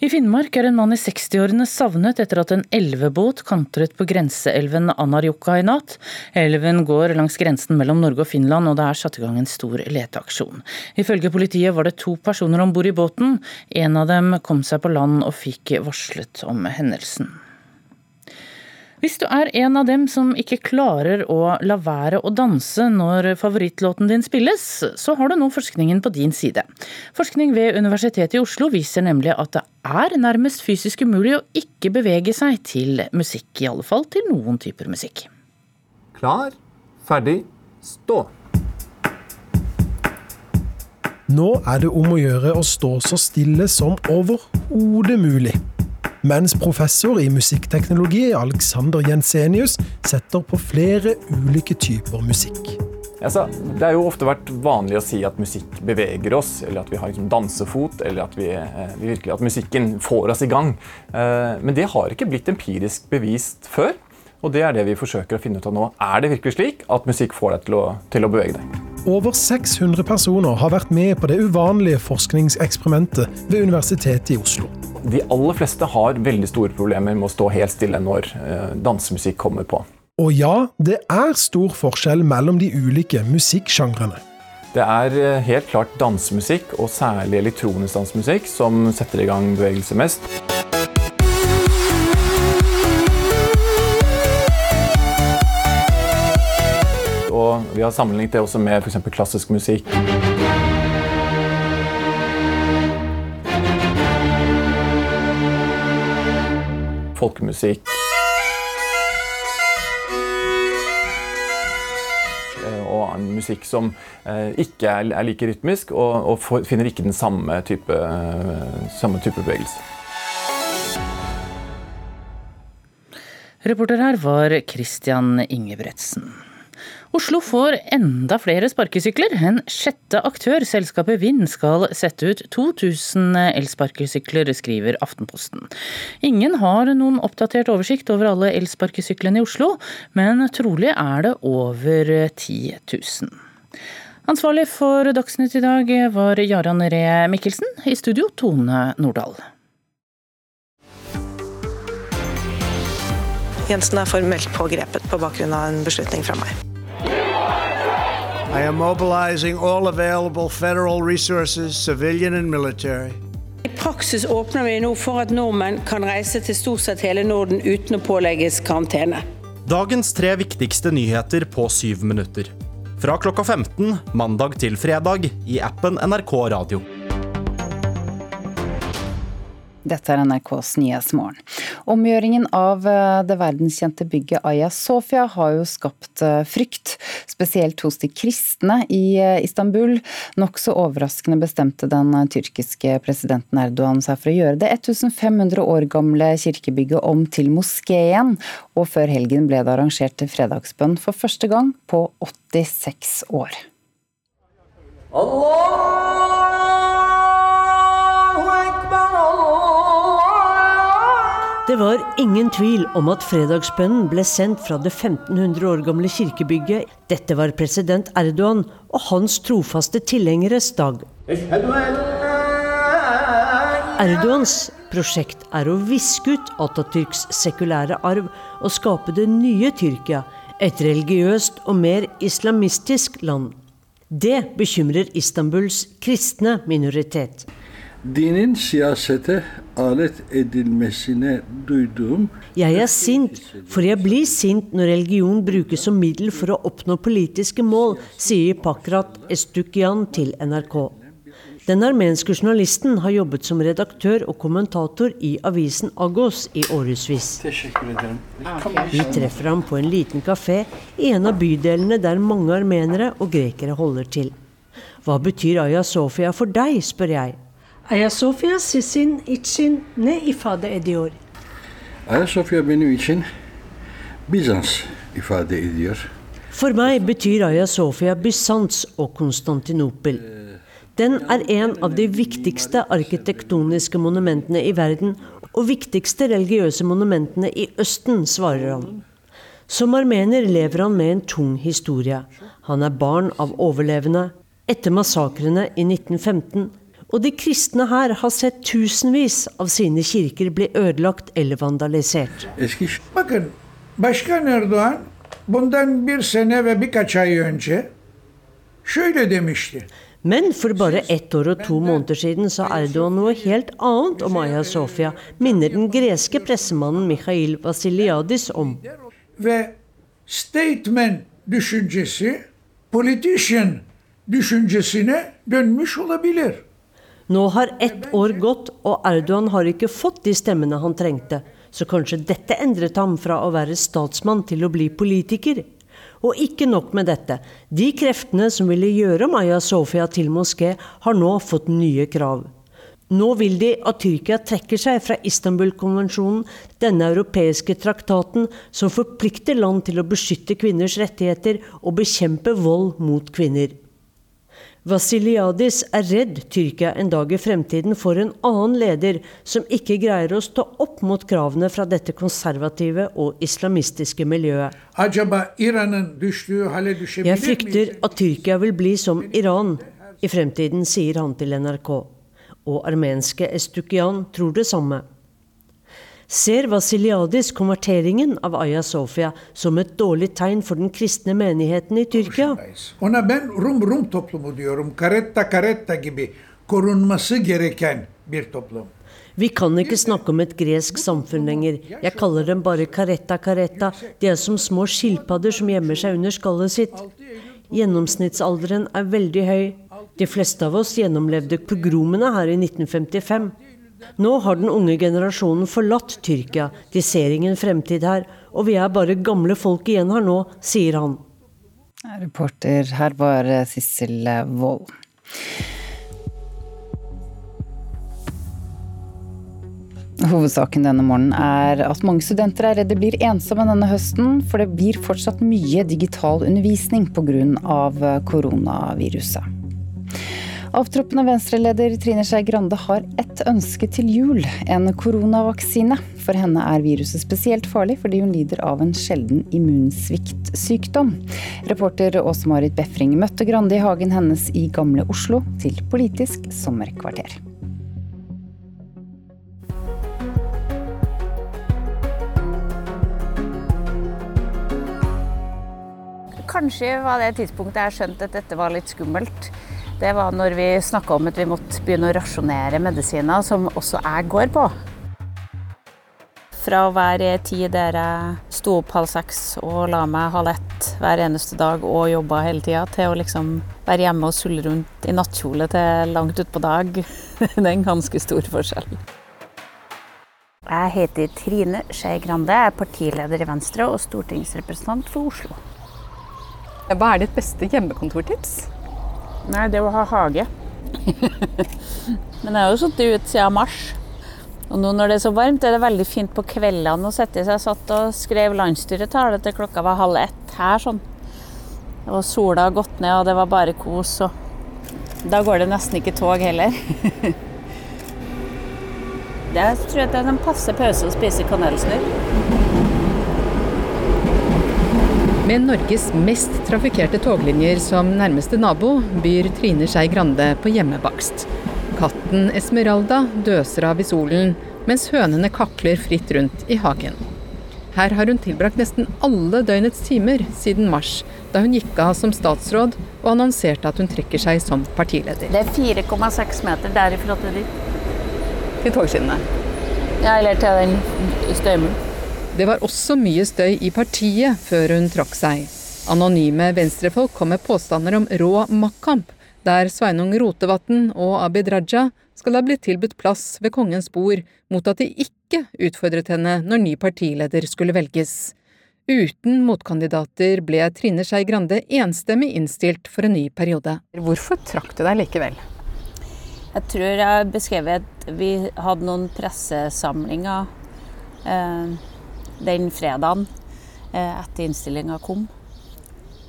I Finnmark er en mann i 60-årene savnet etter at en elvebåt kantret på grenseelven Anarjoka i natt. Elven går langs grensen mellom Norge og Finland, og det er satt i gang en stor leteaksjon. Ifølge politiet var det to personer om bord i båten. En av dem kom seg på land og fikk varslet om hendelsen. Hvis du er en av dem som ikke klarer å la være å danse når favorittlåten din spilles, så har du nå forskningen på din side. Forskning ved Universitetet i Oslo viser nemlig at det er nærmest fysisk umulig å ikke bevege seg til musikk, i alle fall til noen typer musikk. Klar, ferdig, stå. Nå er det om å gjøre å stå så stille som overhodet mulig mens professor i musikkteknologi Alexander Jensenius setter på flere ulike typer musikk. Altså, det har jo ofte vært vanlig å si at musikk beveger oss, eller at vi har liksom dansefot, eller at, vi, eh, vi virkelig, at musikken får oss i gang. Eh, men det har ikke blitt empirisk bevist før. Og det er det vi forsøker å finne ut av nå. Er det virkelig slik at musikk får deg til å, til å bevege deg? Over 600 personer har vært med på det uvanlige forskningseksperimentet ved Universitetet i Oslo. De aller fleste har veldig store problemer med å stå helt stille når eh, dansemusikk kommer på. Og ja, det er stor forskjell mellom de ulike musikksjangrene. Det er eh, helt klart dansemusikk, og særlig elektronisk dansemusikk, som setter i gang bevegelse mest. Og vi har sammenlignet det også med f.eks. klassisk musikk. Folkemusikk. Eh, og annen musikk som eh, ikke er, like rytmisk, og, finner ikke den samme type, eh, samme type bevegelse. Reporter her var Christian Ingebretsen. Oslo får enda flere sparkesykler. En sjette aktør, selskapet Vind, skal sette ut 2000 elsparkesykler, skriver Aftenposten. Ingen har noen oppdatert oversikt over alle elsparkesyklene i Oslo, men trolig er det over 10 000. Ansvarlig for Dagsnytt i dag var Jaran Ree Mikkelsen. I studio Tone Nordahl. Jensen er formelt pågrepet på bakgrunn av en beslutning fra meg. I am mobilizing all available federal resources, civilian and military. I praksis åpner vi nå for at nordmenn kan reise til stort sett hele Norden uten å pålegges karantene. Dagens tre viktigste nyheter på syv minutter. Fra klokka 15 mandag til fredag i appen NRK Radio. Dette er NRKs Nyhetsmorgen. Omgjøringen av eh, det verdenskjente bygget Aya Sofia har jo skapt eh, frykt, spesielt hos de kristne i eh, Istanbul. Nokså overraskende bestemte den tyrkiske presidenten Erdogan seg for å gjøre det 1500 år gamle kirkebygget om til moskeen, og før helgen ble det arrangert fredagsbønn for første gang på 86 år. Allah! Det var ingen tvil om at fredagsbønnen ble sendt fra det 1500 år gamle kirkebygget. Dette var president Erdogan og hans trofaste tilhengeres dag. Erdogans prosjekt er å viske ut Atatürks sekulære arv og skape det nye Tyrkia, et religiøst og mer islamistisk land. Det bekymrer Istanbuls kristne minoritet dinin siyasete alet edilmesine duyduğum Jeg er sint, for jeg blir sint når religion brukes som middel for å oppnå politiske mål, sier Pakrat Estukyan til NRK. Den armenske journalisten har jobbet som redaktør og kommentator i avisen Agos i årevis. Vi treffer ham på en liten kafé i en av bydelene der mange armenere og grekere holder til. Hva betyr Aya Sofia for deg, spør jeg. Ayasofya sizin için ne ifade ediyor? Ayasofya benim için Bizans ifade ediyor. For meg betyr Ayasofya Bysants og Konstantinopel. Den er en av de viktigste arkitektoniske monumentene i verden, og viktigste religiøse monumentene i Østen, svarer han. Som armener lever han med en tung historie. Han er barn av overlevende. Etter massakrene i 1915 Og de kristne her har sett tusenvis av sine kirker bli ødelagt eller vandalisert. Bakın Başkan Erdoğan bundan bir sene ve birkaç ay önce şöyle demişti. Men for bare ett år og to måneder siden sa Erdogan noe helt annet om Aya Sofia, minner den greske pressemannen Mikhail Vasiliadis om. Ve statement düşüncesi politician düşüncesine dönmüş olabilir. Nå har ett år gått, og Erdogan har ikke fått de stemmene han trengte. Så kanskje dette endret ham fra å være statsmann til å bli politiker. Og ikke nok med dette. De kreftene som ville gjøre Maya Sofia til moské, har nå fått nye krav. Nå vil de at Tyrkia trekker seg fra Istanbul-konvensjonen, denne europeiske traktaten som forplikter land til å beskytte kvinners rettigheter og bekjempe vold mot kvinner. Vasiliadis er redd Tyrkia en dag i fremtiden får en annen leder som ikke greier å stå opp mot kravene fra dette konservative og islamistiske miljøet. Jeg frykter at Tyrkia vil bli som Iran i fremtiden, sier han til NRK. Og armenske Estukyan tror det samme. Ser Vasiliadis konverteringen av Aya Sofia som et dårlig tegn for den kristne menigheten i Tyrkia? Vi kan ikke snakke om et gresk samfunn lenger. Jeg kaller dem bare karetta karetta. De er som små skilpadder som gjemmer seg under skallet sitt. Gjennomsnittsalderen er veldig høy. De fleste av oss gjennomlevde pogromene her i 1955. Nå har den unge generasjonen forlatt Tyrkia, de ser ingen fremtid her, og vi er bare gamle folk igjen her nå, sier han. Reporter her var Sissel Wold. Hovedsaken denne morgenen er at mange studenter er redde blir ensomme denne høsten, for det blir fortsatt mye digital undervisning pga. koronaviruset. Avtroppende venstreleder Trine Skei Grande har ett ønske til jul, en koronavaksine. For henne er viruset spesielt farlig fordi hun lider av en sjelden immunsviktsykdom. Reporter Åse Marit Befring møtte Grande i hagen hennes i Gamle Oslo til Politisk sommerkvarter. Kanskje var det tidspunktet jeg skjønte at dette var litt skummelt. Det var når vi snakka om at vi måtte begynne å rasjonere medisiner, som også jeg går på. Fra å være ei tid der jeg sto opp halv seks og la meg halv ett hver eneste dag og jobba hele tida, til å liksom være hjemme og sulle rundt i nattkjole til langt utpå dag. Det er en ganske stor forskjell. Jeg heter Trine Skei Grande, jeg er partileder i Venstre og stortingsrepresentant for Oslo. Hva er ditt beste hjemmekontortips? Nei, det å ha hage. Men jeg har jo sittet ute siden mars. Og nå når det er så varmt, er det veldig fint på kveldene å sette seg. Jeg satt og skrev landsstyretale til klokka var halv ett her sånn. Og sola har gått ned, og det var bare kos. Og da går det nesten ikke tog heller. Jeg tror jeg det er en passe pause å spise kanelsnurr. Med Norges mest trafikkerte toglinjer som nærmeste nabo, byr Trine Skei Grande på hjemmebakst. Katten Esmeralda døser av i solen, mens hønene kakler fritt rundt i hagen. Her har hun tilbrakt nesten alle døgnets timer siden mars, da hun gikk av som statsråd og annonserte at hun trekker seg som partileder. Det er 4,6 meter derifra til dit. Til togskinnene? Ja, eller til den støymuren. Det var også mye støy i partiet før hun trakk seg. Anonyme venstrefolk kom med påstander om rå maktkamp, der Sveinung Rotevatn og Abid Raja skal ha blitt tilbudt plass ved kongens bord mot at de ikke utfordret henne når ny partileder skulle velges. Uten motkandidater ble Trine Skei Grande enstemmig innstilt for en ny periode. Hvorfor trakk du deg likevel? Jeg tror jeg beskrev at vi hadde noen pressesamlinger eh, den fredagen eh, etter innstillinga kom.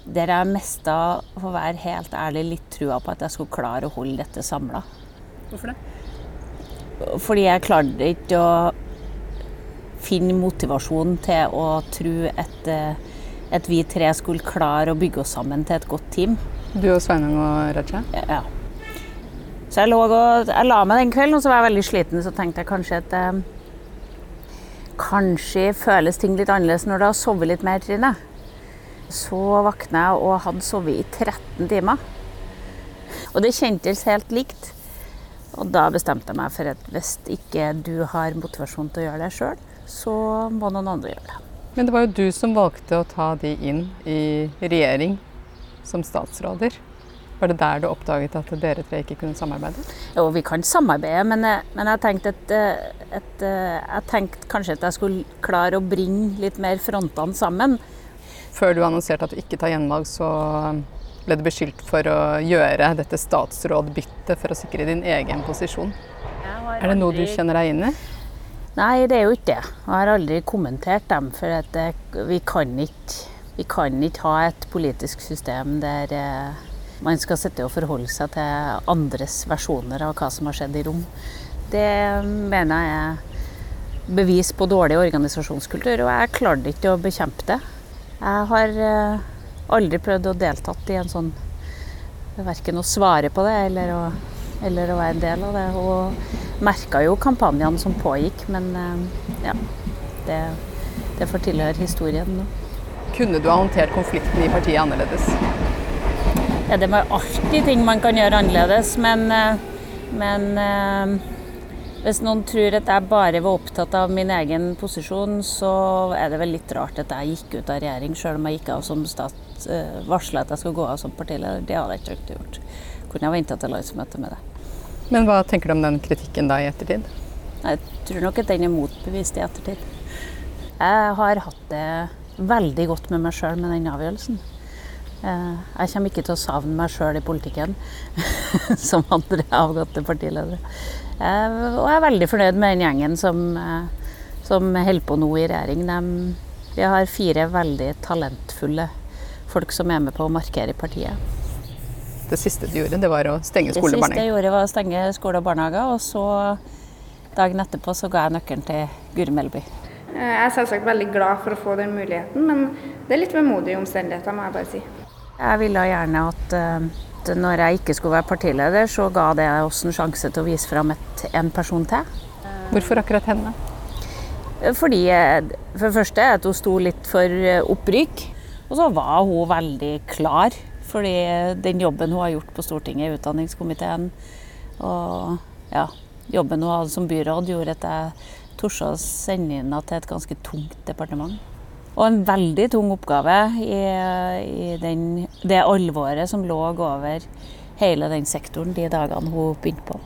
Der jeg mista, for å være helt ærlig, litt trua på at jeg skulle klare å holde dette samla. Hvorfor det? Fordi jeg klarte ikke å finne motivasjon til å tro at, eh, at vi tre skulle klare å bygge oss sammen til et godt team. Du og Sveinung og Raja? Ja. Så jeg, og, jeg la meg den kvelden, og så var jeg veldig sliten. Så tenkte jeg kanskje at eh, Kanskje føles ting litt annerledes når du har sovet litt mer, Trine. Så våkna jeg og hadde sovet i 13 timer. Og det kjentes helt likt. Og da bestemte jeg meg for at hvis ikke du har motivasjon til å gjøre det sjøl, så må noen andre gjøre det. Men det var jo du som valgte å ta de inn i regjering som statsråder. Var det der du oppdaget at dere tre ikke kunne samarbeide? Jo, vi kan samarbeide, men, jeg, men jeg, tenkte at, at, jeg tenkte kanskje at jeg skulle klare å bringe litt mer frontene sammen. Før du annonserte at du ikke tar gjenvalg, så ble du beskyldt for å gjøre dette statsrådbyttet for å sikre din egen posisjon. Er det noe du kjenner deg inn i? Nei, det er jo ikke det. Jeg har aldri kommentert dem. For det, vi, kan ikke, vi, kan ikke, ha et politisk system der eh, man skal sitte og forholde seg til andres versjoner av hva som har skjedd i rom. Det mener jeg er bevis på dårlig organisasjonskultur, og jeg klarte ikke å bekjempe det. Jeg har eh, aldri prøvd å deltatt i en sånn Verken å svare på det eller å, eller å være en del av det. Og merka jo kampanjene som pågikk, men eh, ja. Det, det får tilhøre historien nå. Kunne du ha håndtert konflikten i partiet annerledes? Ja, det er alltid ting man kan gjøre annerledes, men, eh, men eh, hvis noen tror at jeg bare var opptatt av min egen posisjon, så er det vel litt rart at jeg gikk ut av regjering, selv om jeg gikk av som stat, eh, varsla at jeg skulle gå av som partileder. Det hadde jeg ikke gjort. Kunne jeg venta til landsmøtet med det. Men hva tenker du om den kritikken da i ettertid? Jeg tror nok at den er motbevist i ettertid. Jeg har hatt det veldig godt med meg sjøl med den avgjørelsen. Eh, jeg kommer ikke til å savne meg sjøl i politikken, som andre avgåtte partiledere. Eh, og jeg er veldig fornøyd med den gjengen som, eh, som holder på nå i regjering. De, vi har fire veldig talentfulle folk som er med på å markere partiet. Det siste du gjorde, det var å stenge skole og barnehage? Det siste jeg gjorde, var å stenge skole og barnehage. Og så dagen etterpå så ga jeg nøkkelen til Guri Melby. Jeg er selvsagt veldig glad for å få den muligheten, men det er litt vemodige omstendigheter, må jeg bare si. Jeg ville gjerne at, at når jeg ikke skulle være partileder, så ga det oss en sjanse til å vise fram et, en person til. Hvorfor akkurat henne? Fordi For det første at hun sto litt for opprykk. Og så var hun veldig klar. Fordi den jobben hun har gjort på Stortinget i utdanningskomiteen, og ja, jobben hun hadde som byråd, gjorde at jeg torde å sende henne til et ganske tungt departement. Og en veldig tung oppgave i, i den, det alvoret som lå over hele den sektoren de dagene hun begynte på.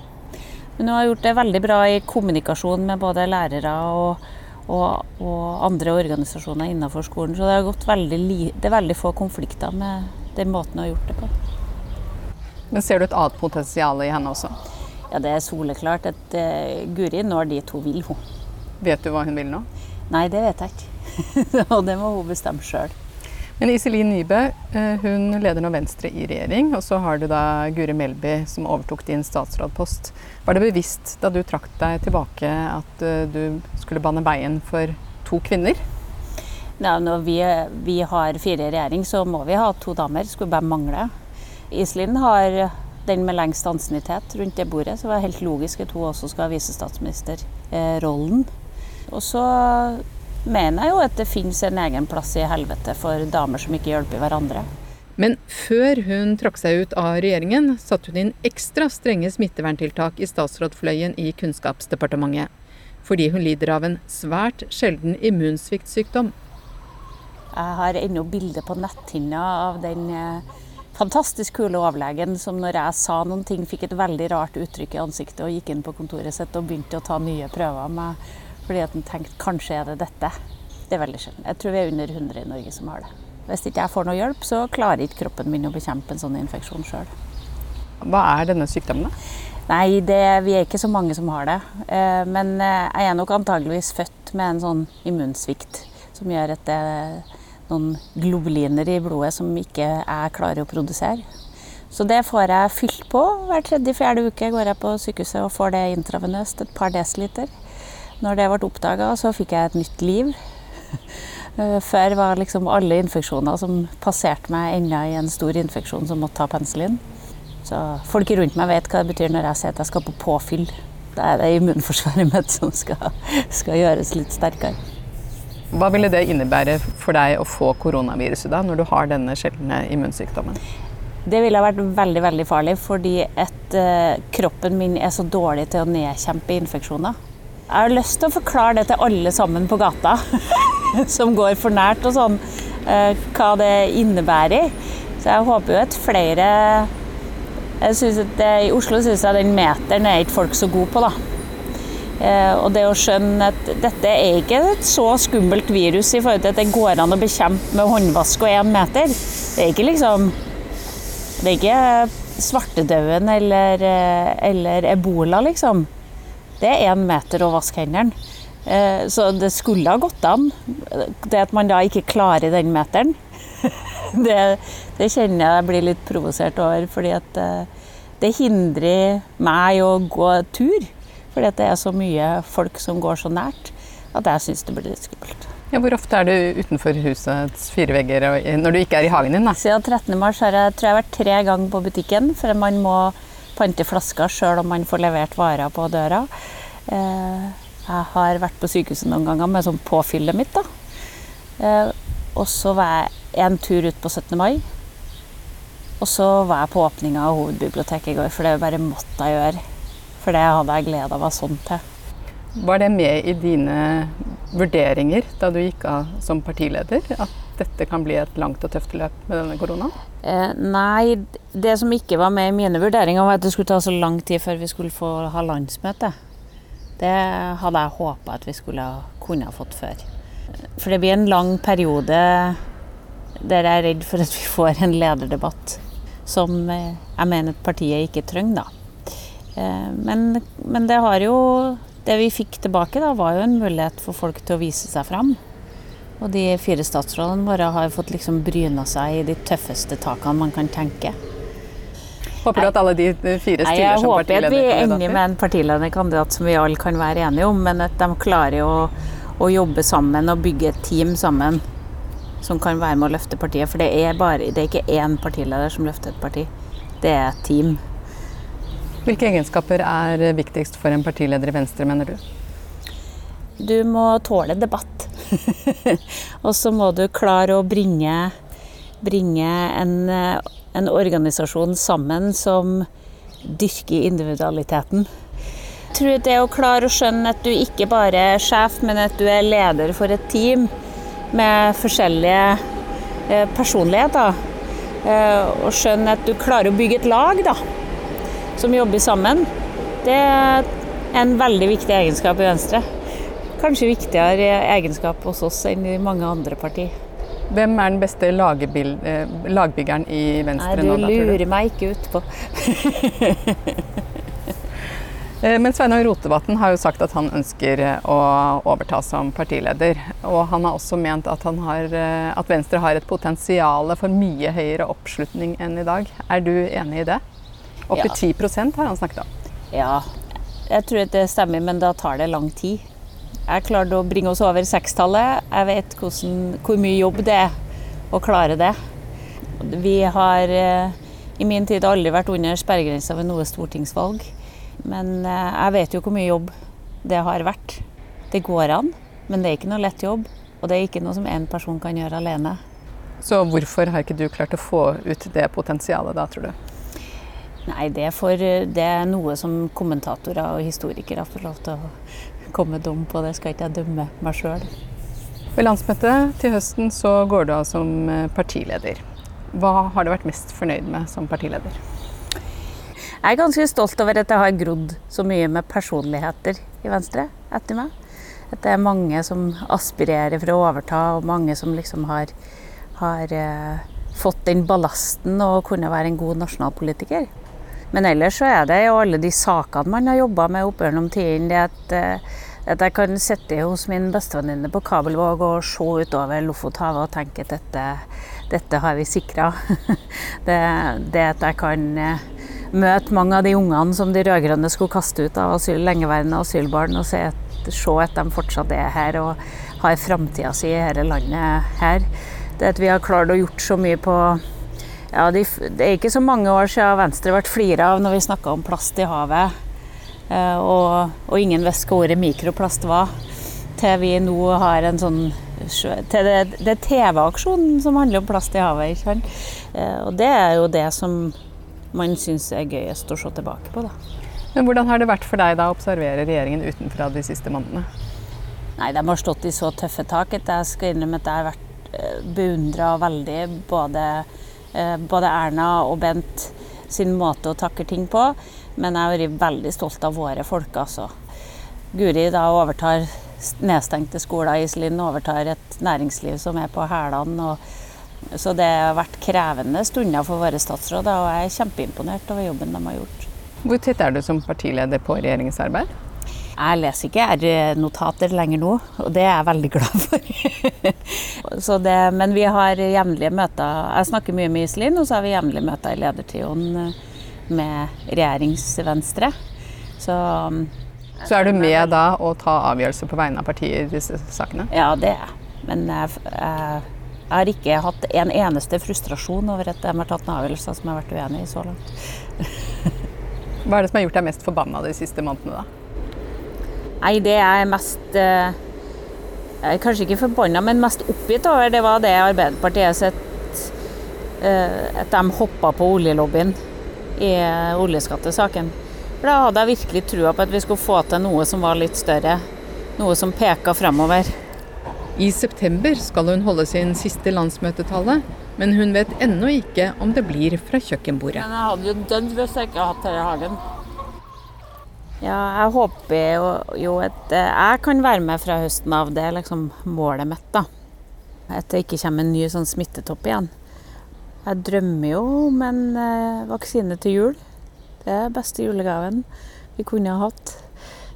Men hun har gjort det veldig bra i kommunikasjon med både lærere og, og, og andre organisasjoner innenfor skolen. Så det, har gått veldig, det er veldig få konflikter med den måten hun har gjort det på. Men ser du et annet potensial i henne også? Ja, det er soleklart at uh, Guri når dit hun vil, hun. Vet du hva hun vil nå? Nei, det vet jeg ikke. og det må hun bestemme sjøl. Men Iselin Nybø eh, hun leder nå Venstre i regjering, og så har du da Guri Melby som overtok din statsrådpost. Var det bevisst da du trakk deg tilbake at eh, du skulle bane veien for to kvinner? Ja, når vi, vi har fire i regjering, så må vi ha to damer. Skulle bare mangle. Iselin har den med lengst ansiennitet rundt det bordet, så det var helt logisk at hun også skal ha visestatsministerrollen. Og så mener jeg jo at det finnes en egen plass i helvete for damer som ikke hjelper hverandre. Men før hun trakk seg ut av regjeringen, satte hun inn ekstra strenge smitteverntiltak i statsrådfløyen i Kunnskapsdepartementet. Fordi hun lider av en svært sjelden immunsviktsykdom. Jeg har ennå bilde på netthinna av den eh, fantastisk kule overlegen som når jeg sa noen ting, fikk et veldig rart uttrykk i ansiktet og gikk inn på kontoret sitt og begynte å ta nye prøver med fordi at en tenkte kanskje er det dette. Det er veldig sjelden. Jeg tror vi er under 100 i Norge som har det. Hvis ikke jeg får noe hjelp, så klarer ikke kroppen min å bekjempe en sånn infeksjon sjøl. Hva er denne sykdommen, da? Nei, det, vi er ikke så mange som har det. Eh, men eh, jeg er nok antageligvis født med en sånn immunsvikt som gjør at det er noen globuliner i blodet som ikke jeg klarer å produsere. Så det får jeg fylt på hver tredje-fjerde uke. Går jeg på sykehuset og får det intravenøst, et par desiliter. Når det ble oppdaga, så fikk jeg et nytt liv. Eh, før var liksom alle infeksjoner som passerte meg, enda i en stor infeksjon som måtte ta penicillin. Så folk rundt meg vet hva det betyr når jeg sier at jeg skal på påfyll. Da er det immunforsvaret mitt som skal, skal gjøres litt sterkere. Hva ville det innebære for deg å få koronaviruset da, når du har denne sjeldne immunsykdommen? Det ville vært veldig veldig farlig, fordi at uh, kroppen min er så dårlig til å nedkjempe infeksjoner. Jeg har lyst til å forklare det til alle sammen på gata som går for nært og sånn, uh, hva det innebærer. Så jeg håper jo at flere jeg synes at det, I Oslo syns jeg den meteren er ikke folk så gode på, da. Eh, og det å skjønne at dette er ikke et så skummelt virus i forhold til at det går an å bekjempe med håndvask og én meter. Det er ikke liksom Det er ikke svartedauden eller, eh, eller, ebola, liksom. Det er én meter å vaske hendene. Eh, så det skulle ha gått an. Det at man da ikke klarer den meteren, det, det, kjenner jeg blir litt provosert over. fordi at eh, det hindrer meg å gå tur. Fordi at det er så mye folk som går så nært at jeg syns det blir litt skummelt. Ja, hvor ofte er du utenfor husets fire vegger når du ikke er i hagen din? da? Siden 13. mars har jeg, tror jeg vært tre ganger på butikken, for man må pante flasker sjøl om man får levert varer på døra. Eh, jeg har vært på sykehuset noen ganger med sånn påfyllet mitt. da. Eh, og så var jeg en tur ut på 17. mai. Og så var jeg på åpninga av hovedbiblioteket i går, for det bare måtte jeg gjøre. For det hadde jeg gleda meg sånn til. Var det med i dine vurderinger da du gikk av som partileder? At dette kan bli et langt og tøft løp med denne koronaen? Eh, nei, det som ikke var med i mine vurderinger, var at det skulle ta så lang tid før vi skulle få ha landsmøte. Det hadde jeg håpa at vi skulle kunne ha fått før. For det blir en lang periode der jeg er redd for at vi får en lederdebatt som eh, jeg mener partiet ikke trenger, da. Eh, men, men, det har jo Det vi fikk tilbake, da, var jo en mulighet for folk til å vise seg fram. Og de fire statsrådene våre har fått liksom bryna seg i de tøffeste takene man kan tenke. Håper du at alle de fire stiller som partilederkandidater? Jeg håper at vi er enige med en partilederkandidat som vi alle kan være enige om, men at de klarer å, å jobbe sammen og bygge et team sammen som kan være med å løfte partiet. For det er, bare, det er ikke én partileder som løfter et parti, det er et team. Hvilke egenskaper er viktigst for en partileder i Venstre, mener du? Du må tåle debatt. og så må du klare å bringe, bringe en, en organisasjon sammen som dyrker individualiteten. Jeg tror det å klare å skjønne at du ikke bare er sjef, men at du er leder for et team, med forskjellige eh, personligheter. Eh, og skjønne at du klarer å bygge et lag da, som jobber sammen. Det er en veldig viktig egenskap i Venstre. Kanskje viktigere egenskap hos oss enn i mange andre partier. Hvem er den beste eh, lagbyggeren i Venstre Nei, nå? Du lurer meg ikke utpå. Eh, men Sveinung Rotevatn har jo sagt at han ønsker eh, å overta som partileder. Og han har også ment at, har, at Venstre har et potensial for mye høyere oppslutning enn i dag. Er du enig i det? Opp til ja. 10% har han snakket om. Ja, jeg tror det stemmer, men da tar det lang tid. Jeg klarte å bringe oss over sekstallet. Jeg vet hvordan, hvor mye jobb det er å klare det. Vi har i min tid aldri vært under sperregrensa ved noe stortingsvalg. Men eh, jeg vet jo hvor mye jobb det har vært. Det går an, men det er ikke noe lett jobb. Og det er ikke noe som én person kan gjøre alene. Så hvorfor har ikke du klart å få ut det potensialet da, tror du? Nei, det er, for, det er noe som kommentatorer og historikere får lov til å komme dum på. Det skal ikke jeg dømme meg sjøl. Ved landsmøtet til høsten så går du av som eh, partileder. Hva har du vært mest fornøyd med som partileder? Jeg er ganske stolt over at jeg har grodd så mye med personligheter i Venstre etter meg. At det er mange som aspirerer for å overta, og mange som liksom har, har eh, fått den ballasten og kunne være en god nasjonalpolitiker. Men ellers så er det jo alle de sakene man har jobba med opp gjennom tiden. Det at, eh, at, jeg kan sitte hos min bestevenninne på Kabelvåg og se utover Lofothavet og tenke at dette, dette har vi sikra. det, det, at jeg kan eh, møte mange av de ungene som de rød-grønne skulle kaste ut av asyl, lengeværende asylbarn, og se at, se at de fortsatt er her og har framtida si i dette landet her. Det at vi har klart å gjort så mye på Ja, det er ikke så mange år siden Venstre ble flira av når vi snakka om plast i havet. Eh, og, og ingen visste hva ordet mikroplast var. Til vi nå har en sånn til det, det TV-aksjonen som handler om plast i havet. Ikke sant? Eh, og det er jo det som man syns er gøyest å se tilbake på. Da. Men Hvordan har det vært for deg da å observere regjeringen utenfra de siste månedene? Nei, De har stått i så tøffe tak at jeg skal innrømme at jeg har vært beundra veldig både Eh, både Erna og Bent sin måte å takle ting på. Men jeg har vært veldig stolt av våre folk, altså. Guri da overtar nedstengte skoler, Iselin overtar et næringsliv som er på hælene. Så det har vært krevende stunder for våre statsråder, og jeg er kjempeimponert over jobben de har gjort. Hvor tett er du som partileder på regjeringens arbeid? Jeg leser ikke R-notater lenger nå, og det er jeg veldig glad for. det, men vi har jevnlige møter. Jeg snakker mye med Iselin, og så har vi jevnlige møter i ledertrioen eh, med regjeringsvenstre. Så, så er du med da å ta avgjørelser på vegne av partiet i disse sakene? Ja, det er. Men jeg, jeg, jeg, har ikke hatt en eneste frustrasjon over at de har tatt en avgjørelse som jeg har vært uenig i så langt. Hva er det som har gjort deg mest forbanna de siste månedene, da? Nei, det jeg er mest eh, Jeg er kanskje ikke forbanna, men mest oppgitt over, det var det Arbeiderpartiet sett eh, At de hoppa på oljelobbyen i oljeskattesaken. For da hadde jeg virkelig trua på at vi skulle få til noe som var litt større. Noe som peka fremover. I september skal hun holde sin siste landsmøtetale, men hun vet ennå ikke om det blir fra kjøkkenbordet. Men jeg hadde jo dødd hvis jeg ikke hadde hatt Terje Hagen. Ja, jeg håper jo, jo, at eh, jeg kan være med fra høsten av. Det er liksom målet mitt, da. At det ikke kommer en ny sånn smittetopp igjen. Jeg drømmer jo om en eh, vaksine til jul. Det er beste julegaven vi kunne ha hatt.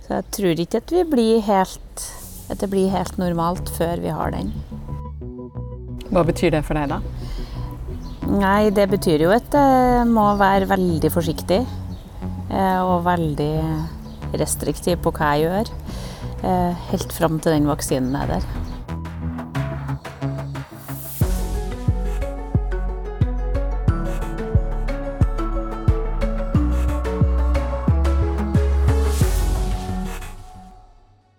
Så jeg tror ikke at, vi blir helt, at det blir helt normalt før vi har den. Hva betyr det for deg, da? Nei, Det betyr jo at jeg må være veldig forsiktig. Eh, og veldig restriktiv på hva jeg gjør. Eh, helt fram til den vaksinen er der.